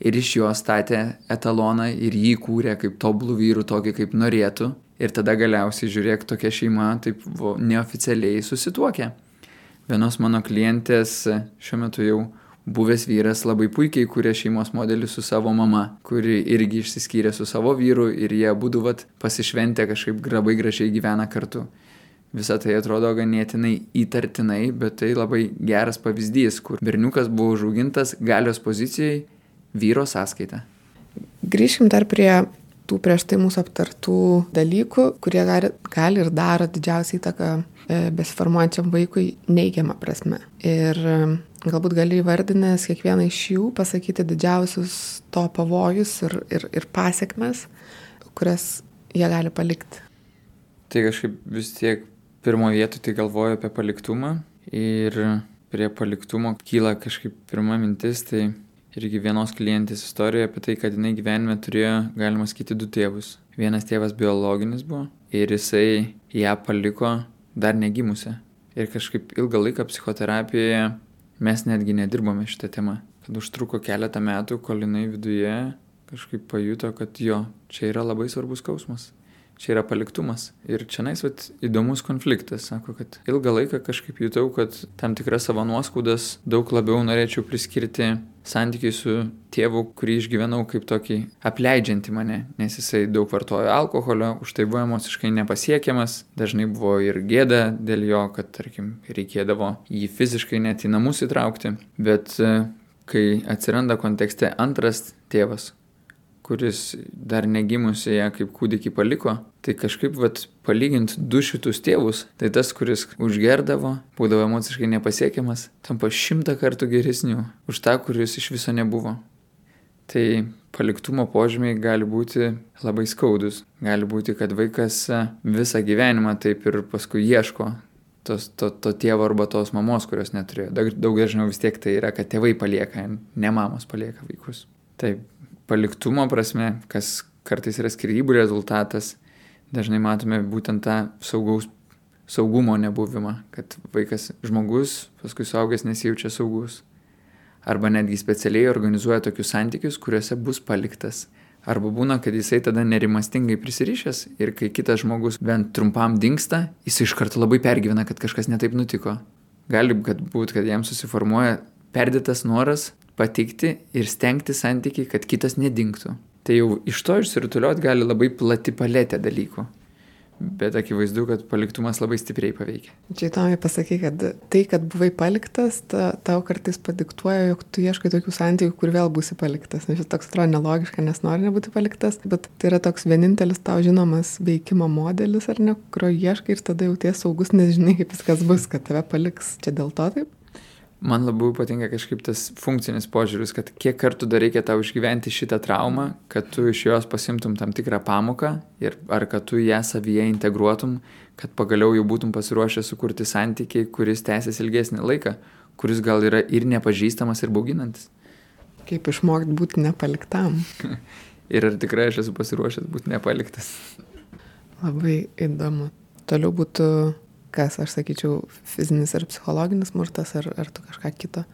ir iš jo statė etaloną ir jį kūrė kaip tobulų vyrų, tokį kaip norėtų, ir tada galiausiai žiūrėk, tokia šeima taip vo, neoficialiai susituokė. Vienos mano klientės šiuo metu jau buvęs vyras labai puikiai kūrė šeimos modelį su savo mama, kuri irgi išsiskyrė su savo vyru ir jie būdu vat pasišventę kažkaip labai gražiai gyvena kartu. Visą tai atrodo ganėtinai įtartinai, bet tai labai geras pavyzdys, kur berniukas buvo užaugintas galios pozicijai vyro sąskaita. Grįšim dar prie tų prieš tai mūsų aptartų dalykų, kurie gali, gali ir daro didžiausią įtaką e, besiformuojančiam vaikui neigiamą prasme. Ir Galbūt gali įvardinęs kiekvieną iš jų pasakyti didžiausius to pavojus ir, ir, ir pasiekmes, kurias jie gali palikti. Tai kažkaip vis tiek pirmo vietų tai galvoju apie paliktumą ir prie paliktumo kyla kažkaip pirma mintis, tai irgi vienos klientės istorija apie tai, kad jinai gyvenime turėjo, galima sakyti, du tėvus. Vienas tėvas biologinis buvo ir jisai ją paliko dar negimusią. Ir kažkaip ilgą laiką psichoterapijoje mes netgi nedirbome šitą temą. Kad užtruko keletą metų, kol jinai viduje kažkaip pajuto, kad jo, čia yra labai svarbus skausmas. Čia yra paliktumas. Ir čia nais vat, įdomus konfliktas. Sako, kad ilgą laiką kažkaip jutau, kad tam tikras savo nuoskaudas daug labiau norėčiau priskirti santykiai su tėvu, kurį išgyvenau kaip tokį apleidžiantį mane, nes jisai daug vartojo alkoholio, už tai buvo emociškai nepasiekiamas, dažnai buvo ir gėda dėl jo, kad, tarkim, reikėdavo jį fiziškai net į namus įtraukti, bet e, kai atsiranda kontekste antras tėvas, kuris dar negimusi ją kaip kūdikį paliko, tai kažkaip vat, palygint du šitus tėvus, tai tas, kuris užgerdavo, būdavo emociškai nepasiekiamas, tampa šimtą kartų geresniu už tą, kuris iš viso nebuvo. Tai paliktumo požymiai gali būti labai skaudus. Gali būti, kad vaikas visą gyvenimą taip ir paskui ieško tos, to, to tėvo arba tos mamos, kurios neturėjo. Daug, daug dažniau vis tiek tai yra, kad tėvai palieka, ne mamos palieka vaikus. Taip, paliktumo prasme, kas kartais yra skirybų rezultatas, dažnai matome būtent tą saugaus, saugumo nebuvimą, kad vaikas, žmogus, paskui suaugęs nesijaučia saugus. Arba netgi specialiai organizuoja tokius santykius, kuriuose bus paliktas. Arba būna, kad jisai tada nerimastingai prisirišęs ir kai kitas žmogus bent trumpam dinksta, jis iš karto labai pergyvena, kad kažkas netaip nutiko. Gali būti, kad jam susiformuoja perdėtas noras patikti ir stengti santykiai, kad kitas nedingtų. Tai jau iš to išsirutuliuot gali labai plati paletė dalykų. Bet akivaizdu, kad paliktumas labai stipriai paveikia. Čia įdomiai pasakai, kad tai, kad buvai paliktas, ta, tau kartais padiktuoja, jog tu ieškai tokių santykių, kur vėl būsi paliktas. Nes šis toks atrodo nelogiška, nes nori nebūti paliktas, bet tai yra toks vienintelis tau žinomas veikimo modelis, ar ne, kurio ieškai ir tada jauties saugus, nes žinai, kaip viskas bus, kad tave paliks. Čia dėl to taip? Man labiau patinka kažkaip tas funkcinis požiūris, kad kiek kartų dar reikia tau išgyventi šitą traumą, kad tu iš jos pasimtum tam tikrą pamoką ir ar kad tu ją savyje integruotum, kad pagaliau jau būtum pasiruošęs sukurti santykiai, kuris tęsis ilgesnį laiką, kuris gal yra ir nepažįstamas, ir bauginantis. Kaip išmokti būti nepaliktam. [laughs] ir ar tikrai aš esu pasiruošęs būti nepaliktas. Labai įdomu. Toliau būtų kas, aš sakyčiau, fizinis ir psichologinis smurtas, ar, ar tu kažką kito?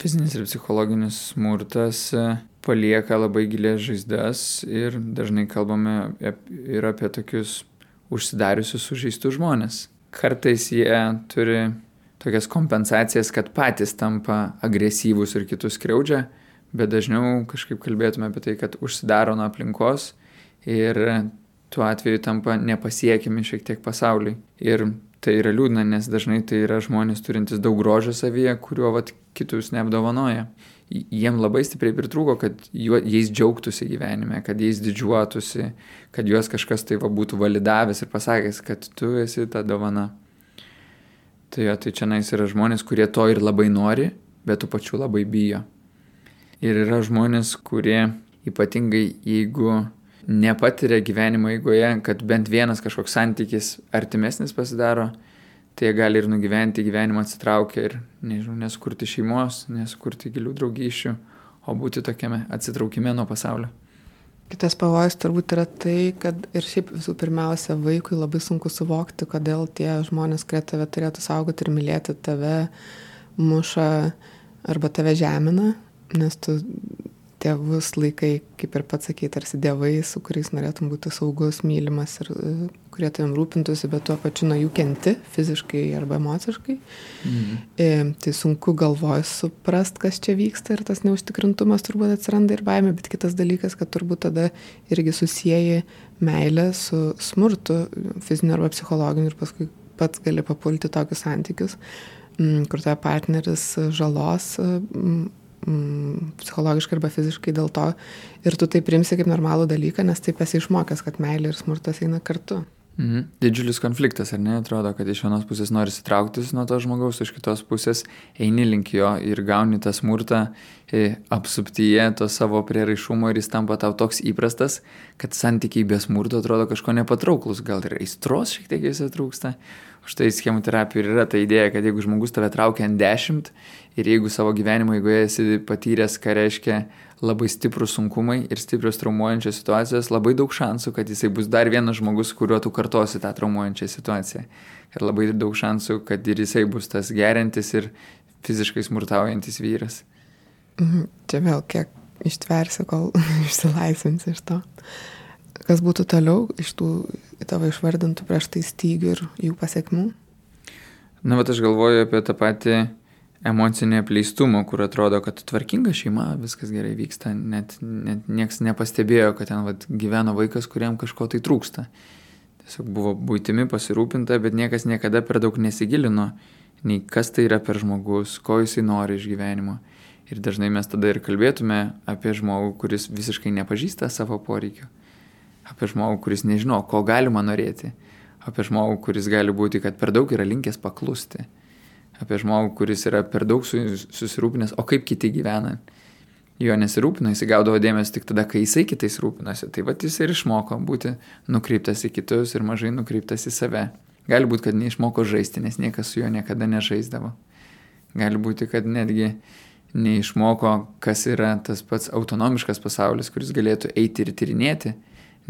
Fizinis ir psichologinis smurtas e, palieka labai gilės žaizdas ir dažnai kalbame ir apie tokius užsidariusius sužeistus žmonės. Kartais jie turi tokias kompensacijas, kad patys tampa agresyvūs ir kitus skriaudžia, bet dažniau kažkaip kalbėtume apie tai, kad užsidaro nuo aplinkos ir tuo atveju tampa nepasiekimi šiek tiek pasauliui. Ir tai yra liūdna, nes dažnai tai yra žmonės turintys daug grožio savyje, kuriuo vat, kitus neapdovanoja. Jiem labai stipriai pritrūko, kad juo, jais džiaugtųsi gyvenime, kad jais didžiuotųsi, kad juos kažkas tai va būtų validavęs ir pasakęs, kad tu esi ta dovana. Tai, jo, tai čia nais yra žmonės, kurie to ir labai nori, bet tu pačiu labai bijo. Ir yra žmonės, kurie ypatingai jeigu nepatiria gyvenimo eigoje, kad bent vienas kažkoks santykis artimesnis pasidaro, tai jie gali ir nugyventi gyvenimą atsitraukę ir, nežinau, neskurti šeimos, neskurti gilių draugysčių, o būti tokiame atsitraukime nuo pasaulio. Kitas pavojus turbūt yra tai, kad ir šiaip visų pirmiausia vaikui labai sunku suvokti, kodėl tie žmonės, kurie tave turėtų saugoti ir mylėti, tave muša arba tave žemina, nes tu tėvus laikai, kaip ir pats sakei, tarsi dievai, su kuriais norėtum būti saugus, mylimas ir e, kurie tavim rūpintųsi, bet tuo pačiu nuo jų kenti fiziškai arba emociškai. Mhm. E, tai sunku galvoj suprast, kas čia vyksta ir tas neužtikrintumas turbūt atsiranda ir baime, bet kitas dalykas, kad turbūt tada irgi susijęji meilę su smurtu, fiziniu arba psichologiniu ir paskui pats gali papulti tokius santykius, kur tavo partneris žalos mm, psichologiškai arba fiziškai dėl to ir tu tai primsi kaip normalų dalyką, nes taip esi išmokęs, kad meilė ir smurtas eina kartu. Mhm. Didžiulis konfliktas, ar ne? Atrodo, kad iš vienos pusės nori sitrauktis nuo to žmogaus, iš kitos pusės eini link jo ir gauni tą smurtą e, apsuptyje to savo prieraišumo ir jis tampa tau toks įprastas, kad santykiai be smurto atrodo kažko nepatrauklus, gal ir aistros šiek tiek jis atrūksta. Štai schemų terapija ir yra ta idėja, kad jeigu žmogus tave traukia ant dešimt ir jeigu savo gyvenimo eigoje esi patyręs, ką reiškia labai stiprus sunkumai ir stiprios traumuojančios situacijos, labai daug šansų, kad jisai bus dar vienas žmogus, kuriuo tu kartosi tą traumuojančią situaciją. Ir labai daug šansų, kad ir jisai bus tas gerintis ir fiziškai smurtaujantis vyras. Mhm. Čia vėl kiek ištversi, kol [laughs] išsilaisvinsi iš to. Kas būtų toliau iš tų tavo išvardintų prieš tai stygių ir jų pasiekmių? Na, bet aš galvoju apie tą patį emocinį apleistumą, kur atrodo, kad tvarkinga šeima, viskas gerai vyksta, net, net niekas nepastebėjo, kad ten vat, gyveno vaikas, kuriam kažko tai trūksta. Tiesiog buvo būtimi pasirūpinta, bet niekas niekada per daug nesigilino, nei kas tai yra per žmogus, ko jisai nori iš gyvenimo. Ir dažnai mes tada ir kalbėtume apie žmogų, kuris visiškai nepažįsta savo poreikių apie žmogų, kuris nežino, ko galima norėti, apie žmogų, kuris gali būti, kad per daug yra linkęs paklusti, apie žmogų, kuris yra per daug susirūpinęs, o kaip kiti gyvena. Jo nesirūpina, jis gaudavo dėmesio tik tada, kai jisai kitais rūpinasi. Tai va jis ir išmoko būti nukreiptas į kitus ir mažai nukreiptas į save. Gali būti, kad neišmoko žaisti, nes niekas su juo niekada nežaisdavo. Gali būti, kad netgi neišmoko, kas yra tas pats autonomiškas pasaulis, kuris galėtų eiti ir tyrinėti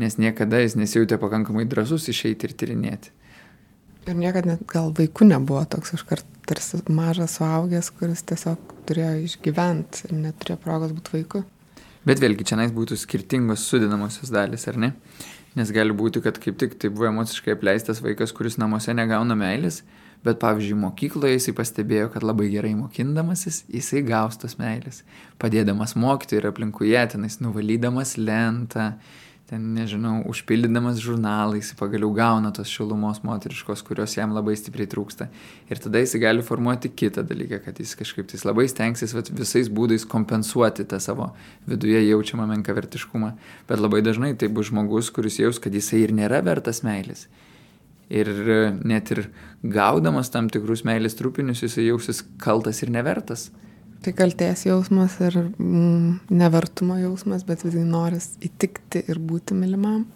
nes niekada jis nesijutė pakankamai drasus išeiti ir tyrinėti. Ir niekada net gal vaikų nebuvo toks iškart tarsi mažas suaugęs, kuris tiesiog turėjo išgyventi ir neturėjo progos būti vaiku. Bet vėlgi čia nais būtų skirtingos sudėdamosios dalis, ar ne? Nes gali būti, kad kaip tik tai buvo emociškai apleistas vaikas, kuris namuose negauna meilės, bet pavyzdžiui mokykloje jisai pastebėjo, kad labai gerai mokindamasis jisai gaus tos meilės, padėdamas mokyti ir aplinkuje tenais nuvalydamas lentą, ten, nežinau, užpildydamas žurnalais, pagaliau gauna tos šilumos moteriškos, kurios jam labai stipriai trūksta. Ir tada jis gali formuoti kitą dalyką, kad jis kažkaip tais labai stengsis vat, visais būdais kompensuoti tą savo viduje jaučiamą menkavertiškumą. Bet labai dažnai tai bus žmogus, kuris jaus, kad jisai ir nėra vertas meilės. Ir net ir gaudamas tam tikrus meilės trupinius, jisai jausis kaltas ir nevertas. Tai kalties jausmas ir mm, nevertumo jausmas, bet vidai noris įtikti ir būti mylimam.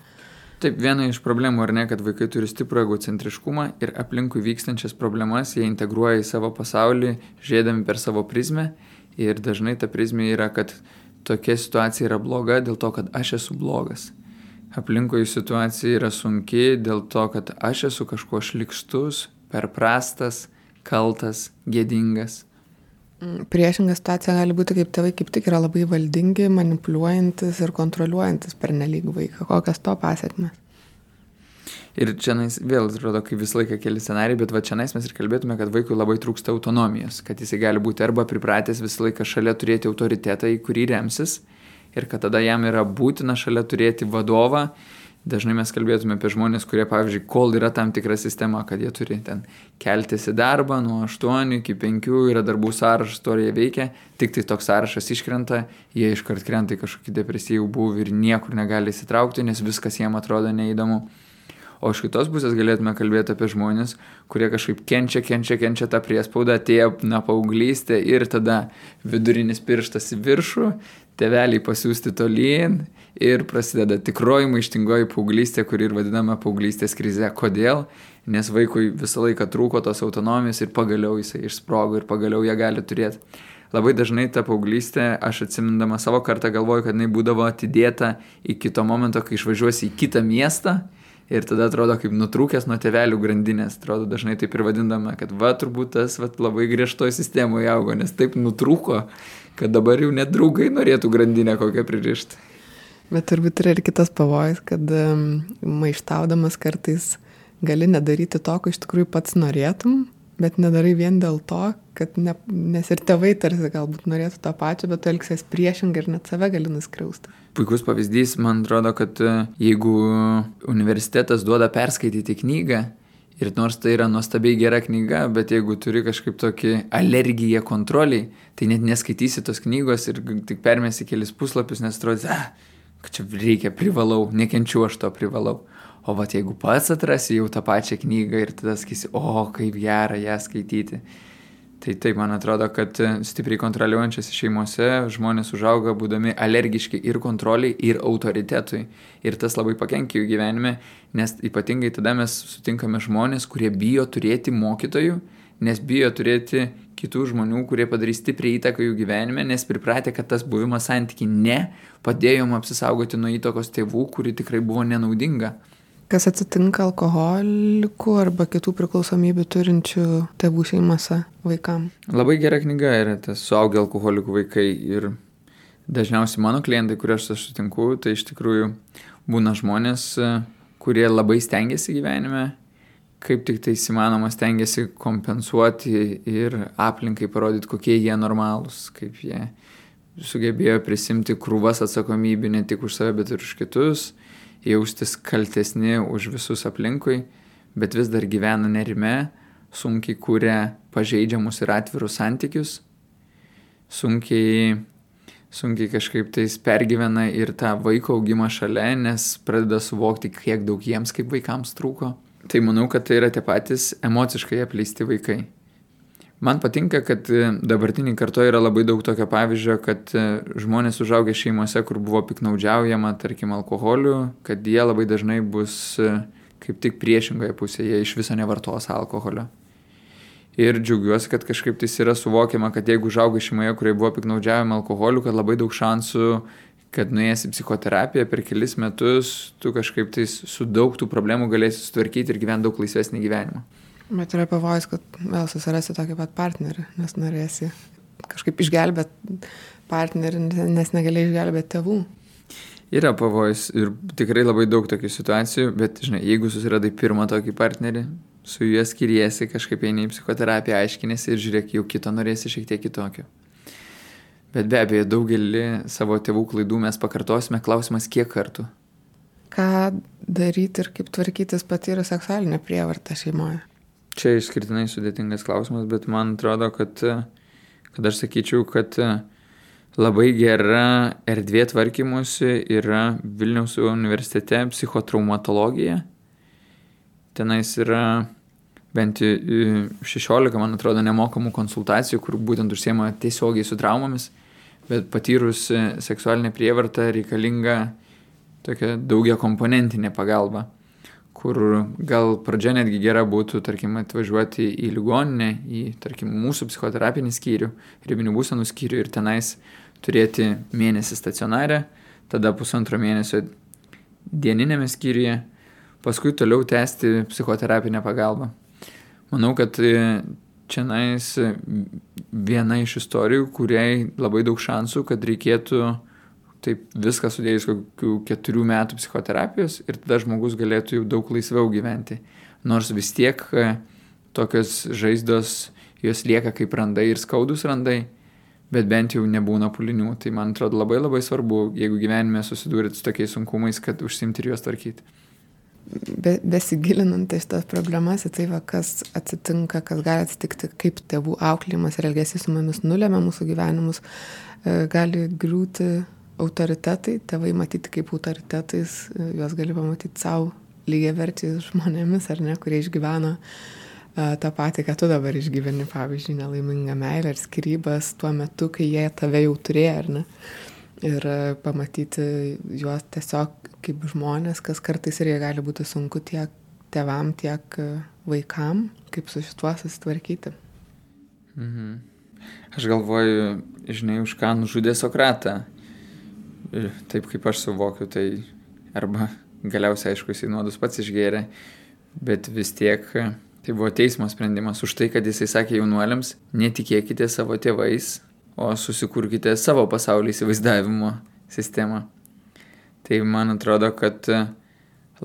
Taip, viena iš problemų, ar ne, kad vaikai turi stiprų egocentriškumą ir aplinkui vykstančias problemas jie integruoja į savo pasaulį, žiūrėdami per savo prizmę. Ir dažnai ta prizmė yra, kad tokia situacija yra bloga dėl to, kad aš esu blogas. Aplinkui situacija yra sunki dėl to, kad aš esu kažkuo šlikstus, per prastas, kaltas, gėdingas. Mm, priešinga situacija gali būti, kaip tėvai kaip tik yra labai valdingi, manipuliuojantis ir kontroliuojantis per nelygų vaiką. Kokios to pasiekmes? Ir čia vėl atrodo, kaip visą laiką keli scenarijai, bet va čia mes ir kalbėtume, kad vaikui labai trūksta autonomijos, kad jisai gali būti arba pripratęs visą laiką šalia turėti autoritetą, į kurį remsis, ir kad tada jam yra būtina šalia turėti vadovą. Dažnai mes kalbėtume apie žmonės, kurie, pavyzdžiui, kol yra tam tikra sistema, kad jie turi ten keltis į darbą nuo 8 iki 5, yra darbų sąrašas, to jie veikia, tik tai toks sąrašas iškrenta, jie iškart krenta į kažkokį depresyvų būvį ir niekur negali įsitraukti, nes viskas jiem atrodo neįdomu. O iš kitos pusės galėtume kalbėti apie žmonės, kurie kažkaip kenčia, kenčia, kenčia tą priespaudą, atėjo, na, paauglystė ir tada vidurinis pirštas į viršų, teveliai pasiūsti tolyn ir prasideda tikroji maištingoji paauglystė, kuri ir vadinama paauglystės krize. Kodėl? Nes vaikui visą laiką trūko tos autonomijos ir pagaliau jisai išsprogo ir pagaliau ją gali turėti. Labai dažnai ta paauglystė, aš atsimindama savo kartą galvoju, kad jinai būdavo atidėta iki to momento, kai išvažiuosi į kitą miestą ir tada atrodo kaip nutrūkęs nuo tėvelių grandinės. Atrodo dažnai taip ir vadindama, kad va turbūt tas va, labai griežtoje sistemoje augo, nes taip nutrūko, kad dabar jau net draugai norėtų grandinę kokią pririšti. Bet turbūt yra ir kitas pavojus, kad maištaudamas kartais gali nedaryti to, ko iš tikrųjų pats norėtum, bet nedarai vien dėl to, kad ne, nes ir tėvai tarsi galbūt norėtų to pačio, bet tu elgsies priešingai ir net save gali nuskriausti. Puikus pavyzdys, man atrodo, kad e, jeigu universitetas duoda perskaityti knygą, Ir nors tai yra nuostabiai gera knyga, bet jeigu turi kažkaip tokį alergiją kontroliai, tai net neskaitysi tos knygos ir tik permėsi kelis puslapius, nes atrodo, ah, kad čia reikia, privalau, nekenčiu aš to privalau. O va jeigu pats atrasi jau tą pačią knygą ir tada sakysi, o kaip gera ją skaityti. Tai taip, man atrodo, kad stipriai kontroliuojančiose šeimose žmonės užauga būdami alergiški ir kontroliai, ir autoritetui. Ir tas labai pakenkia jų gyvenime, nes ypatingai tada mes sutinkame žmonės, kurie bijo turėti mokytojų, nes bijo turėti kitų žmonių, kurie padarys stipriai įtaką jų gyvenime, nes pripratę, kad tas buvimas santykiai ne padėjo jums apsisaugoti nuo įtakos tėvų, kuri tikrai buvo nenaudinga. Kas atsitinka alkoholikų arba kitų priklausomybių turinčių tėvų šeimose vaikam? Labai gera knyga yra tas suaugę alkoholikų vaikai ir dažniausiai mano klientai, kuriuos aš sutinku, tai iš tikrųjų būna žmonės, kurie labai stengiasi gyvenime, kaip tik tai įmanoma stengiasi kompensuoti ir aplinkai parodyti, kokie jie normalūs, kaip jie sugebėjo prisimti krūvas atsakomybę ne tik už save, bet ir už kitus jaustis kaltesni už visus aplinkui, bet vis dar gyvena nerime, sunkiai kūrė pažeidžiamus ir atvirus santykius, sunkiai, sunkiai kažkaip tais pergyvena ir tą vaiko augimą šalia, nes pradeda suvokti, kiek daug jiems kaip vaikams trūko. Tai manau, kad tai yra tie patys emociškai apleisti vaikai. Man patinka, kad e, dabartiniai kartoje yra labai daug tokio pavyzdžio, kad e, žmonės užaugę šeimose, kur buvo piknaudžiaujama, tarkim, alkoholiu, kad jie labai dažnai bus e, kaip tik priešingoje pusėje, iš viso nevartos alkoholio. Ir džiaugiuosi, kad kažkaip tai yra suvokiama, kad jeigu užaugai šeimoje, kurioje buvo piknaudžiavimo alkoholiu, kad labai daug šansų, kad nuėjęs į psichoterapiją per kelis metus, tu kažkaip tai su daug tų problemų galėsi sutvarkyti ir gyventi daug laisvesnį gyvenimą. Bet yra pavojus, kad vėl susirasi tokį pat partnerį, nes norėsi kažkaip išgelbėti partnerį, nes negali išgelbėti tėvų. Yra pavojus ir tikrai labai daug tokių situacijų, bet, žinai, jeigu susiradai pirmą tokį partnerį, su juo skiriesi, kažkaip eini į psichoterapiją, aiškinėsi ir žiūrėk, jau kito norėsi šiek tiek kitokio. Bet be abejo, daugelį savo tėvų klaidų mes pakartosime, klausimas kiek kartų. Ką daryti ir kaip tvarkytis patyrus seksualinę prievartą šeimoje? Čia išskirtinai sudėtingas klausimas, bet man atrodo, kad, kad aš sakyčiau, kad labai gera erdvė tvarkymusi yra Vilniaus universitete psichotraumatologija. Tenais yra bent 16, man atrodo, nemokamų konsultacijų, kur būtent užsiema tiesiogiai su traumomis, bet patyrus seksualinę prievartą reikalinga tokia daugia komponentinė pagalba kur gal pradžia netgi gera būtų, tarkim, atvažiuoti į ligoninę, į, tarkim, mūsų psichoterapinį skyrių, ribinių būsenų skyrių ir tenais turėti mėnesį stacionarę, tada pusantro mėnesio dieninėme skyriuje, paskui toliau tęsti psichoterapinę pagalbą. Manau, kad čia nais viena iš istorijų, kuriai labai daug šansų, kad reikėtų taip viską sudėjus kokių keturių metų psichoterapijos ir tada žmogus galėtų jau daug laisviau gyventi. Nors vis tiek e, tokios žaizdos, jos lieka kaip randai ir skaudus randai, bet bent jau nebūna pulinių. Tai man atrodo labai labai svarbu, jeigu gyvenime susidūrėt su tokiais sunkumais, kad užsimti ir juos tvarkyti. Be, besigilinant į šitas problemas, į tai, va, kas atsitinka, kas gali atsitikti, kaip tėvų auklėjimas ir elgesys su mumis nulėmė mūsų gyvenimus, e, gali griūti autoritetai, tėvai matyti kaip autoritetais, e, juos gali pamatyti savo lygiai verčiais žmonėmis, ar ne, kurie išgyvena uh, tą patį, ką tu dabar išgyveni, pavyzdžiui, nelaimingą meilę ar skirybas tuo metu, kai jie tave jau turėjo, ar ne. Ir uh, pamatyti juos tiesiog kaip žmonės, kas kartais irgi gali būti sunku tiek tevam, tiek uh, vaikam, kaip su šituo susitvarkyti. Mhm. Aš galvoju, žinai, už ką nužudė Sokratą. Taip kaip aš suvokiu, tai arba galiausiai aišku jisai nuodus pats išgėrė, bet vis tiek tai buvo teismo sprendimas už tai, kad jisai sakė jaunuoliams, netikėkite savo tėvais, o susikurkite savo pasaulio įsivaizdavimo sistemą. Tai man atrodo, kad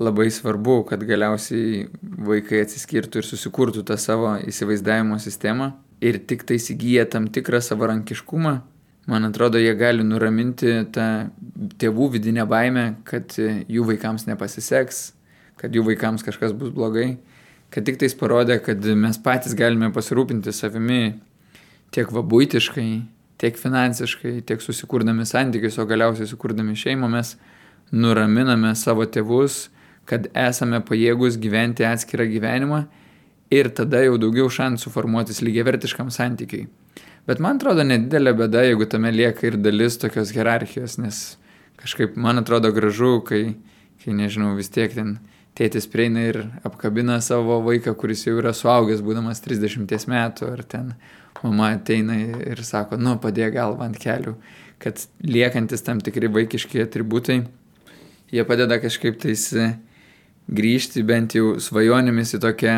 labai svarbu, kad galiausiai vaikai atsiskirtų ir susikurtų tą savo įsivaizdavimo sistemą ir tik tai įsigyja tam tikrą savarankiškumą, man atrodo, jie gali nuraminti tą tėvų vidinę baimę, kad jų vaikams nepasiseks, kad jų vaikams kažkas bus blogai, kad tik tais parodė, kad mes patys galime pasirūpinti savimi tiek vabūtiškai, tiek finansiškai, tiek susikurdami santykius, o galiausiai sukurdami šeimą mes nuraminame savo tėvus, kad esame pajėgus gyventi atskirą gyvenimą ir tada jau daugiau šansų formuotis lygiavertiškam santykiai. Bet man atrodo nedidelė bėda, jeigu tame lieka ir dalis tokios hierarchijos, nes kažkaip man atrodo gražu, kai, kai nežinau, vis tiek ten tėtis prieina ir apkabina savo vaiką, kuris jau yra suaugęs, būdamas 30 metų, ar ten mama ateina ir sako, nu, padėk galvą ant kelių, kad liekantis tam tikri vaikiški atributai, jie padeda kažkaip tais grįžti bent jau svajonėmis į tokią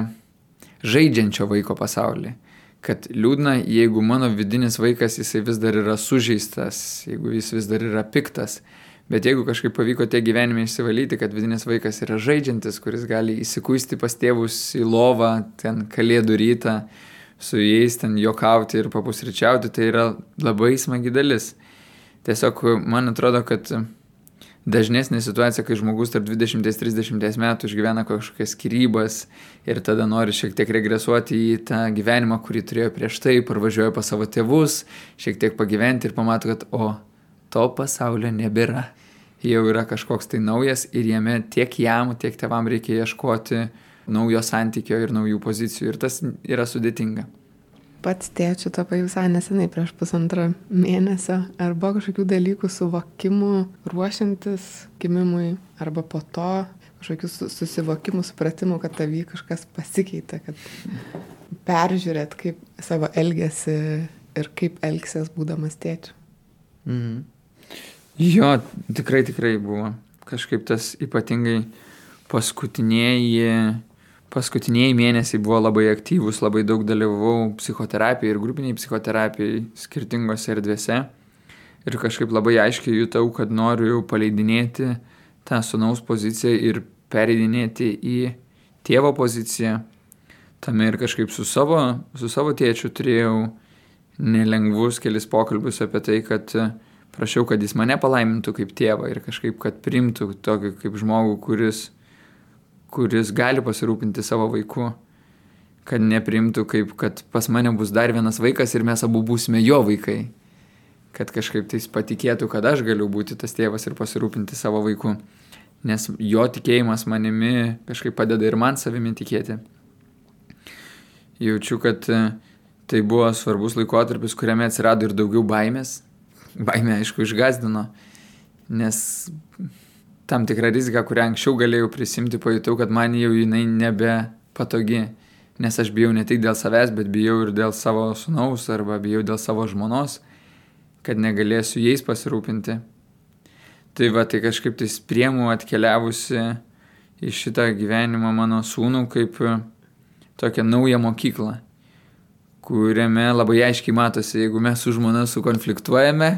žaidžiančio vaiko pasaulį kad liūdna, jeigu mano vidinis vaikas jisai vis dar yra sužeistas, jeigu jis vis dar yra piktas. Bet jeigu kažkaip pavyko tie gyvenime išsivalyti, kad vidinis vaikas yra žaidžiantis, kuris gali įsikuisti pas tėvus į lovą, ten kalėdų rytą, su jais ten jokauti ir papusryčiauti, tai yra labai smagi dalis. Tiesiog man atrodo, kad dažnesnė situacija, kai žmogus tarp 20-30 metų išgyvena kažkokias skirybas ir tada nori šiek tiek regresuoti į tą gyvenimą, kurį turėjo prieš tai, parvažiuoja pas savo tėvus, šiek tiek pagyventi ir pamato, kad o, to pasaulio nebėra. Jau yra kažkoks tai naujas ir jame tiek jam, tiek tėvam reikia ieškoti naujo santykio ir naujų pozicijų ir tas yra sudėtinga pats tėčiu tapai visai nesenai, prieš pusantrą mėnesio. Ar buvo kažkokių dalykų suvokimų ruošiantis gimimui, arba po to kažkokių susivokimų, supratimų, kad tavy kažkas pasikeitė, kad peržiūrėt kaip savo elgesį ir kaip elgsies būdamas tėčiu. Mhm. Jo, tikrai, tikrai buvo. Kažkaip tas ypatingai paskutiniai paskutiniai mėnesiai buvo labai aktyvūs, labai daug dalyvau psichoterapijai ir grupiniai psichoterapijai skirtingose erdvėse. Ir kažkaip labai aiškiai jutau, kad noriu jau paleidinėti tą sunaus poziciją ir pereidinėti į tėvo poziciją. Tame ir kažkaip su savo, su savo tėčiu turėjau nelengvus kelis pokalbius apie tai, kad prašiau, kad jis mane palaimintų kaip tėvą ir kažkaip, kad primtų tokį kaip žmogų, kuris kuris gali pasirūpinti savo vaiku, kad neprimtų kaip, kad pas mane bus dar vienas vaikas ir mes abu būsime jo vaikai. Kad kažkaip tais patikėtų, kad aš galiu būti tas tėvas ir pasirūpinti savo vaiku. Nes jo tikėjimas manimi kažkaip padeda ir man savimi tikėti. Jaučiu, kad e, tai buvo svarbus laikotarpis, kuriame atsirado ir daugiau baimės. Baimė, aišku, išgazdino, nes tam tikrą riziką, kurią anksčiau galėjau prisimti, pajutau, kad man jau jinai nebe patogi. Nes aš bijau ne tik dėl savęs, bet bijau ir dėl savo sunaus arba bijau dėl savo žmonos, kad negalėsiu jais pasirūpinti. Tai va, tai kažkaip tai priemu atkeliavusi į šitą gyvenimą mano sūnų kaip tokią naują mokyklą, kuriame labai aiškiai matosi, jeigu mes su žmona sukonfliktuojame,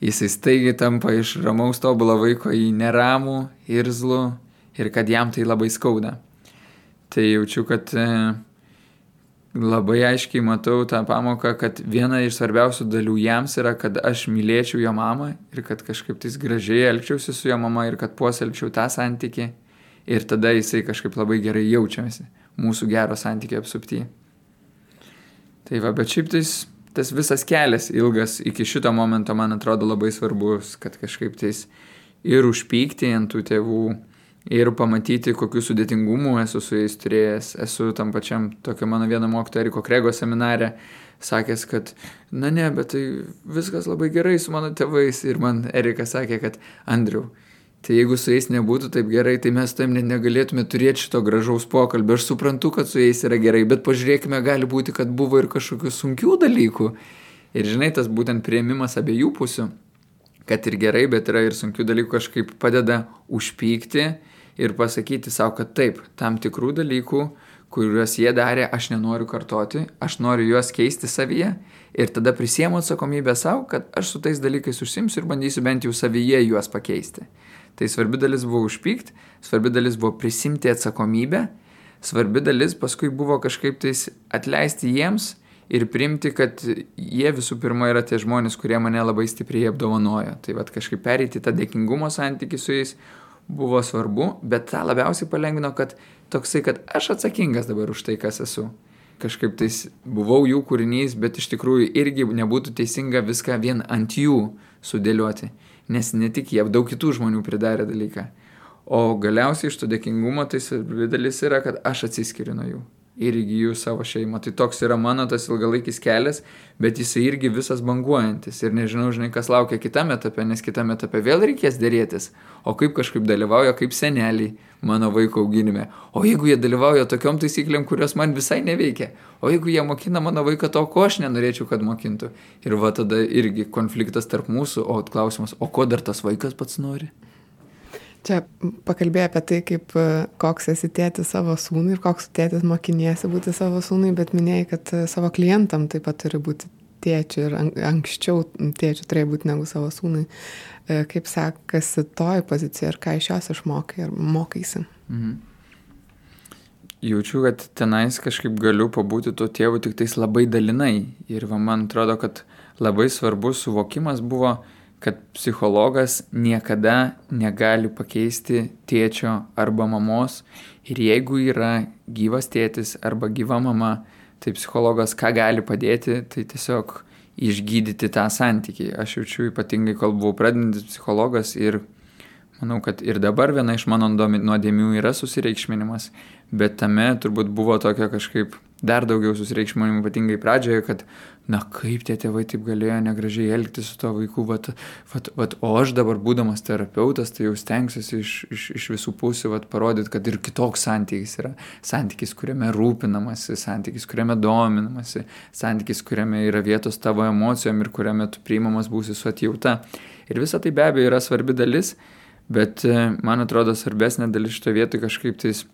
jisai staigiai tampa iš ramaus tobulo vaiko į neramų, irzlų ir kad jam tai labai skauda. Tai jaučiu, kad e, labai aiškiai matau tą pamoką, kad viena iš svarbiausių dalių jiems yra, kad aš mylėčiau jo mamą ir kad kažkaip tais gražiai elgčiausi su jo mama ir kad puoselčiau tą santykį ir tada jisai kažkaip labai gerai jaučiasi mūsų gero santykio apsuptyje. Tai va, bet šiaip tais, tas visas kelias ilgas iki šito momento man atrodo labai svarbus, kad kažkaip tais ir užpykti ant tų tėvų, ir pamatyti, kokiu sudėtingumu esu su jais turėjęs. Esu tam pačiam tokio mano vieno mokytojo Eriko Krego seminare sakęs, kad, na ne, bet tai viskas labai gerai su mano tėvais. Ir man Erikas sakė, kad Andriu, tai jeigu su jais nebūtų taip gerai, tai mes tam net negalėtume turėti šito gražaus pokalbio. Aš suprantu, kad su jais yra gerai, bet pažiūrėkime, gali būti, kad buvo ir kažkokių sunkių dalykų. Ir žinai, tas būtent prieimimas abiejų pusių, kad ir gerai, bet yra ir sunkių dalykų kažkaip padeda užpykti ir pasakyti savo, kad taip, tam tikrų dalykų, kuriuos jie darė, aš nenoriu kartoti, aš noriu juos keisti savyje ir tada prisiemu atsakomybę savo, kad aš su tais dalykais užsimsiu ir bandysiu bent jau savyje juos pakeisti. Tai svarbi dalis buvo užpykti, svarbi dalis buvo prisimti atsakomybę, svarbi dalis paskui buvo kažkaip tais atleisti jiems ir primti, kad jie visų pirma yra tie žmonės, kurie mane labai stipriai apdovanojo. Tai vad kažkaip pereiti tą dėkingumo santykių su jais, buvo svarbu, bet tą labiausiai palengvino, kad toksai, kad aš atsakingas dabar už tai, kas esu. Kažkaip tais buvau jų kūrinys, bet iš tikrųjų irgi nebūtų teisinga viską vien ant jų sudėlioti, nes ne tik jie, daug kitų žmonių pridarė dalyką. O galiausiai iš to dėkingumo tai svarbi dalis yra, kad aš atsiskiriu nuo jų ir įgyju savo šeimą. Tai toks yra mano tas ilgalaikis kelias, bet jisai irgi visas banguojantis. Ir nežinau, žinai, kas laukia kitame etape, nes kitame etape vėl reikės dėrėtis. O kaip kažkaip dalyvauja, kaip seneliai mano vaiko auginime. O jeigu jie dalyvauja tokiom taisyklėm, kurios man visai neveikia. O jeigu jie mokina mano vaiką to, ko aš nenorėčiau, kad mokintų. Ir va tada irgi konfliktas tarp mūsų, o klausimas, o ko dar tas vaikas pats nori? Čia pakalbėjai apie tai, kaip e, koks esi tėtis savo sūnui ir koks tėtis mokiniesi būti savo sūnui, bet minėjai, kad e, savo klientam taip pat turi būti tėčių ir anksčiau tėčių turėjo būti negu savo sūnui. E, kaip sekasi toj pozicija ir ką iš jos išmokai ir mokaisi? Mhm. Jaučiu, kad tenais kažkaip galiu pabūti tuo tėvu tik tais labai dalinai. Ir va, man atrodo, kad labai svarbus suvokimas buvo, kad psichologas niekada negali pakeisti tėčio arba mamos ir jeigu yra gyvas tėtis arba gyva mama, tai psichologas ką gali padėti, tai tiesiog išgydyti tą santykį. Aš jaučiu ypatingai, kol buvau pradedantis psichologas ir manau, kad ir dabar viena iš mano nuodėmių yra susireikšminimas, bet tame turbūt buvo tokio kažkaip dar daugiau susireikšminimų, ypatingai pradžioje, kad, na kaip tie tėvai taip galėjo negražiai elgtis su to vaiku, vat, vat, vat, o aš dabar būdamas terapeutas, tai jau stengsiuosi iš, iš, iš visų pusių vat, parodyti, kad ir kitoks santykis yra. Santykis, kuriame rūpinamasi, santykis, kuriame dominamasi, santykis, kuriame yra vietos tavo emocijom ir kuriame tu priimamas būsi su atjauta. Ir visa tai be abejo yra svarbi dalis, bet man atrodo svarbesnė dalis šitoje vietoje kažkaip tais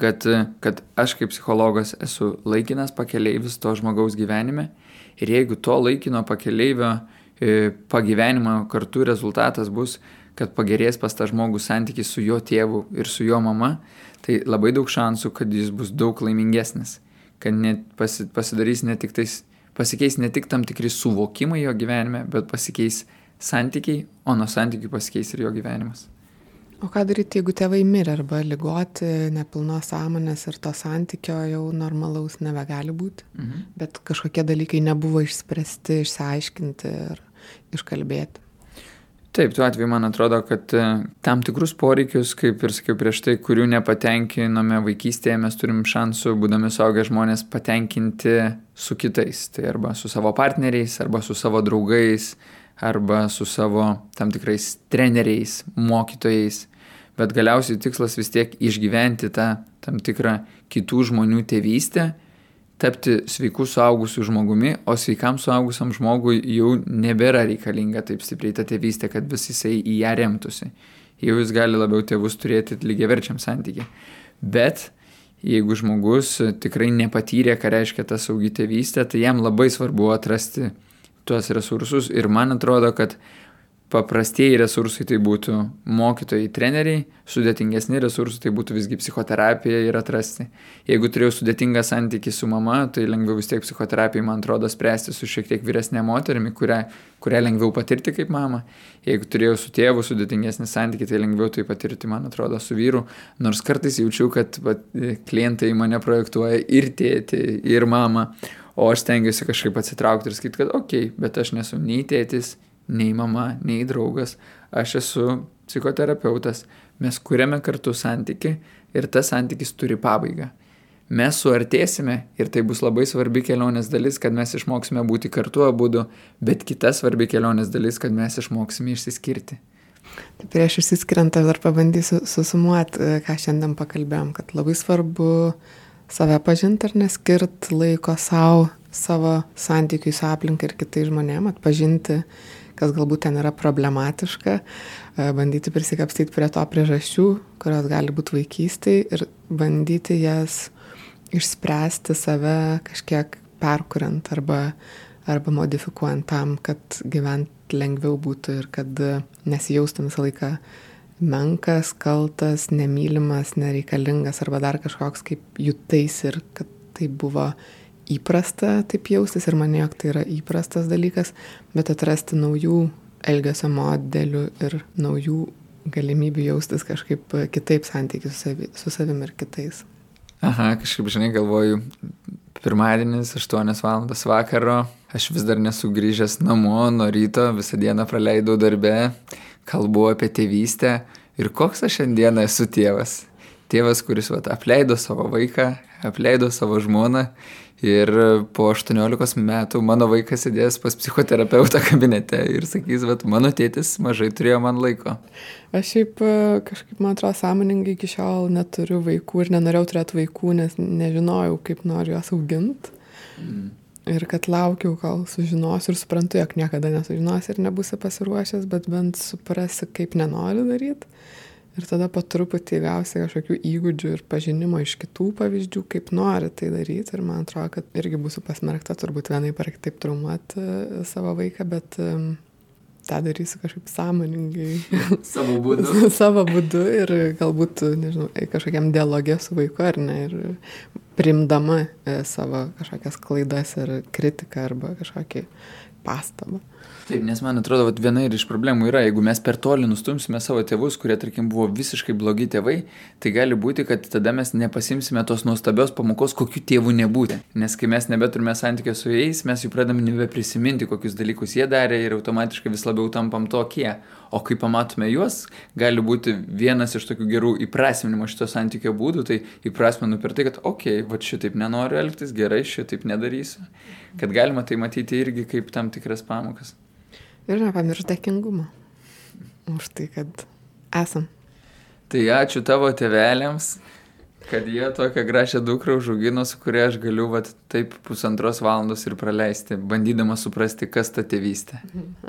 kad, kad aš kaip psichologas esu laikinas pakeleivis to žmogaus gyvenime ir jeigu to laikino pakeleivio e, pagyvenimo kartu rezultatas bus, kad pagerės pas tą žmogų santykis su jo tėvu ir su jo mama, tai labai daug šansų, kad jis bus daug laimingesnis, kad net pasi, pasidarys ne tik tais, pasikeis ne tik tam tikri suvokimai jo gyvenime, bet pasikeis santykiai, o nuo santykių pasikeis ir jo gyvenimas. O ką daryti, jeigu tėvai mirė arba lygoti, nepilnos sąmonės ir to santykio jau normalaus nebegali būti, mhm. bet kažkokie dalykai nebuvo išspręsti, išsiaiškinti ir iškalbėti. Taip, tuo atveju man atrodo, kad e, tam tikrus poreikius, kaip ir sakiau prieš tai, kurių nepatenkinome vaikystėje, mes turim šansų, būdami suaugę žmonės, patenkinti su kitais. Tai arba su savo partneriais, arba su savo draugais, arba su savo tam tikrais treneriais, mokytojais, bet galiausiai tikslas vis tiek išgyventi tą tam tikrą kitų žmonių tėvystę, tapti sveiku suaugusiu žmogumi, o sveikam suaugusiam žmogui jau nebėra reikalinga taip stipriai ta tėvystė, kad vis jisai į ją remtųsi. Jau jis gali labiau tėvus turėti lygiaverčiam santykiai. Bet jeigu žmogus tikrai nepatyrė, ką reiškia ta saugi tėvystė, tai jam labai svarbu atrasti tuos resursus ir man atrodo, kad paprastieji resursai tai būtų mokytojai, treneriai, sudėtingesni resursai tai būtų visgi psichoterapija ir atrasti. Jeigu turėjau sudėtingą santykį su mama, tai lengviau vis tiek psichoterapijai, man atrodo, spręsti su šiek tiek vyresnė moterimi, kurią, kurią lengviau patirti kaip mama. Jeigu turėjau su tėvu sudėtingesnį santykį, tai lengviau tai patirti, man atrodo, su vyru. Nors kartais jaučiu, kad klientai mane projektuoja ir tėti, ir mama. O aš stengiuosi kažkaip atsitraukti ir sakyti, kad okei, okay, bet aš nesu nei tėtis, nei mama, nei draugas, aš esu psichoterapeutas, mes kuriame kartu santyki ir tas santykis turi pabaigą. Mes suartėsime ir tai bus labai svarbi kelionės dalis, kad mes išmoksime būti kartu abu, bet kita svarbi kelionės dalis, kad mes išmoksime išsiskirti. Tai prieš išsiskiriant dar pabandysiu susumuoti, ką šiandien pakalbėjom, kad labai svarbu save pažinti ir neskirt laiko savo, savo santykiui su aplinka ir kitais žmonėmis, atpažinti kas galbūt ten yra problematiška, e, bandyti prisikapstyti prie to priežasčių, kurios gali būti vaikystėje ir bandyti jas išspręsti save kažkiek perkuriant arba, arba modifikuojant tam, kad gyventi lengviau būtų ir kad nesijaustum visą laiką menkas, kaltas, nemylimas, nereikalingas arba dar kažkoks kaip jutais ir kad tai buvo įprasta taip jaustis ir manė, jog tai yra įprastas dalykas, bet atrasti naujų elgesio modelių ir naujų galimybių jaustis kažkaip kitaip santykių su, savi, su savim ir kitais. Aha, kažkaip, žinai, galvoju, pirmadienis, 8 val. vakaro, aš vis dar nesu grįžęs namo, nuo ryto visą dieną praleidau darbe, kalbu apie tėvystę ir koks aš šiandieną esu tėvas. Tėvas, kuris vat, apleido savo vaiką, apleido savo žmoną Ir po 18 metų mano vaikas sėdės pas psichoterapeutą kabinete ir sakys, kad mano tėtis mažai turėjo man laiko. Aš šiaip e, kažkaip, man atrodo, sąmoningai iki šiol neturiu vaikų ir nenorėjau turėti vaikų, nes nežinojau, kaip noriu juos auginti. Mm. Ir kad laukiau, kol sužinosiu ir suprantu, jog niekada nesužinosi ir nebusi pasiruošęs, bet bent suprasi, kaip nenori daryti ir tada po truputį gausi kažkokių įgūdžių ir pažinimo iš kitų pavyzdžių, kaip nori tai daryti. Ir man atrodo, kad irgi būsiu pasmerkta turbūt vienai par kitaip traumuoti savo vaiką, bet tą darysiu kažkaip sąmoningai. [laughs] savo būdu. [laughs] savo būdu ir galbūt, nežinau, kažkokiam dialogė su vaiku ar ne. Ir primdama e, savo kažkokias klaidas ir kritiką arba kažkokį pastabą. Taip, nes man atrodo, kad viena ir iš problemų yra, jeigu mes per toli nustumsime savo tėvus, kurie, tarkim, buvo visiškai blogi tėvai, tai gali būti, kad tada mes nepasimsime tos nuostabios pamokos, kokiu tėvu nebūti. Nes kai mes nebeturime santykio su jais, mes jų pradame nebeprisiminti, kokius dalykus jie darė ir automatiškai vis labiau tampam tokie. O kai pamatome juos, gali būti vienas iš tokių gerų įprasminimo šito santykio būdų, tai įprasminu per tai, kad, okei, okay, va šitaip nenoriu elgtis, gerai, šitaip nedarysiu. Kad galima tai matyti irgi kaip tam tikras pamokas. Ir nepamiršti dėkingumo už tai, kad esam. Tai ačiū tavo tėvelėms, kad jie tokią gražią dukrą užaugino, su kuria aš galiu vat, taip pusantros valandos ir praleisti, bandydama suprasti, kas ta tėvystė.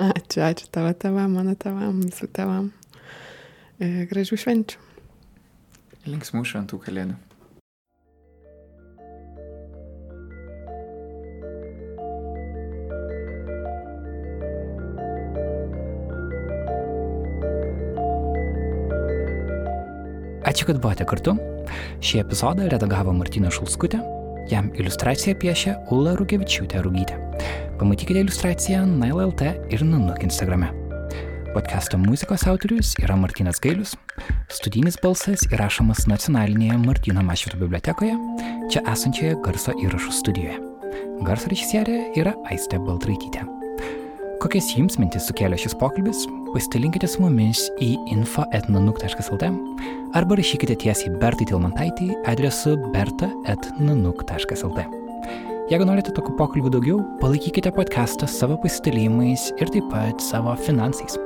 Ačiū, ačiū tavo tėvam, mano tėvam, visų tėvam. E, gražių švenčių. Linksmų šventų kalėdų. Ačiū, kad buvote kartu. Šį epizodą redagavo Martina Šulskutė, jam iliustraciją piešė Ula Rugevičiūtė Rugytė. Pamatykite iliustraciją NailLT ir Nanuk Instagrame. Podcast'o muzikos autorius yra Martinas Gailius, studijinis balsas įrašomas nacionalinėje Martino Mašvito bibliotekoje, čia esančioje garso įrašų studijoje. Garso režisierė yra Aistė Baltraitytė. Kokias jums mintis sukėlė šis pokalbis, pasidalinkite su mumis į info.nanuk.lt arba rašykite tiesiai Bertai Tilmantaitį adresu berta.nanuk.lt. Jeigu norite tokių pokalbių daugiau, palaikykite podcastą savo pasidalymais ir taip pat savo finansais.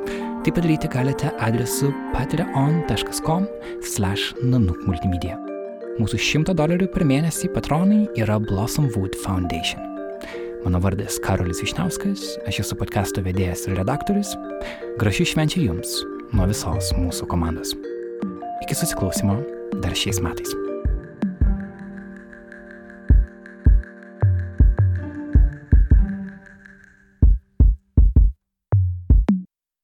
Tai padaryti galite adresu patreon.com slash nanukmultimedia. Mūsų 100 dolerių per mėnesį patronai yra Blossom Wood Foundation. Mano vardas Karolis Višniauskas, aš esu podkasto vedėjas ir redaktorius. Gražių švenčių jums nuo visos mūsų komandos. Iki susiklausimo dar šiais metais.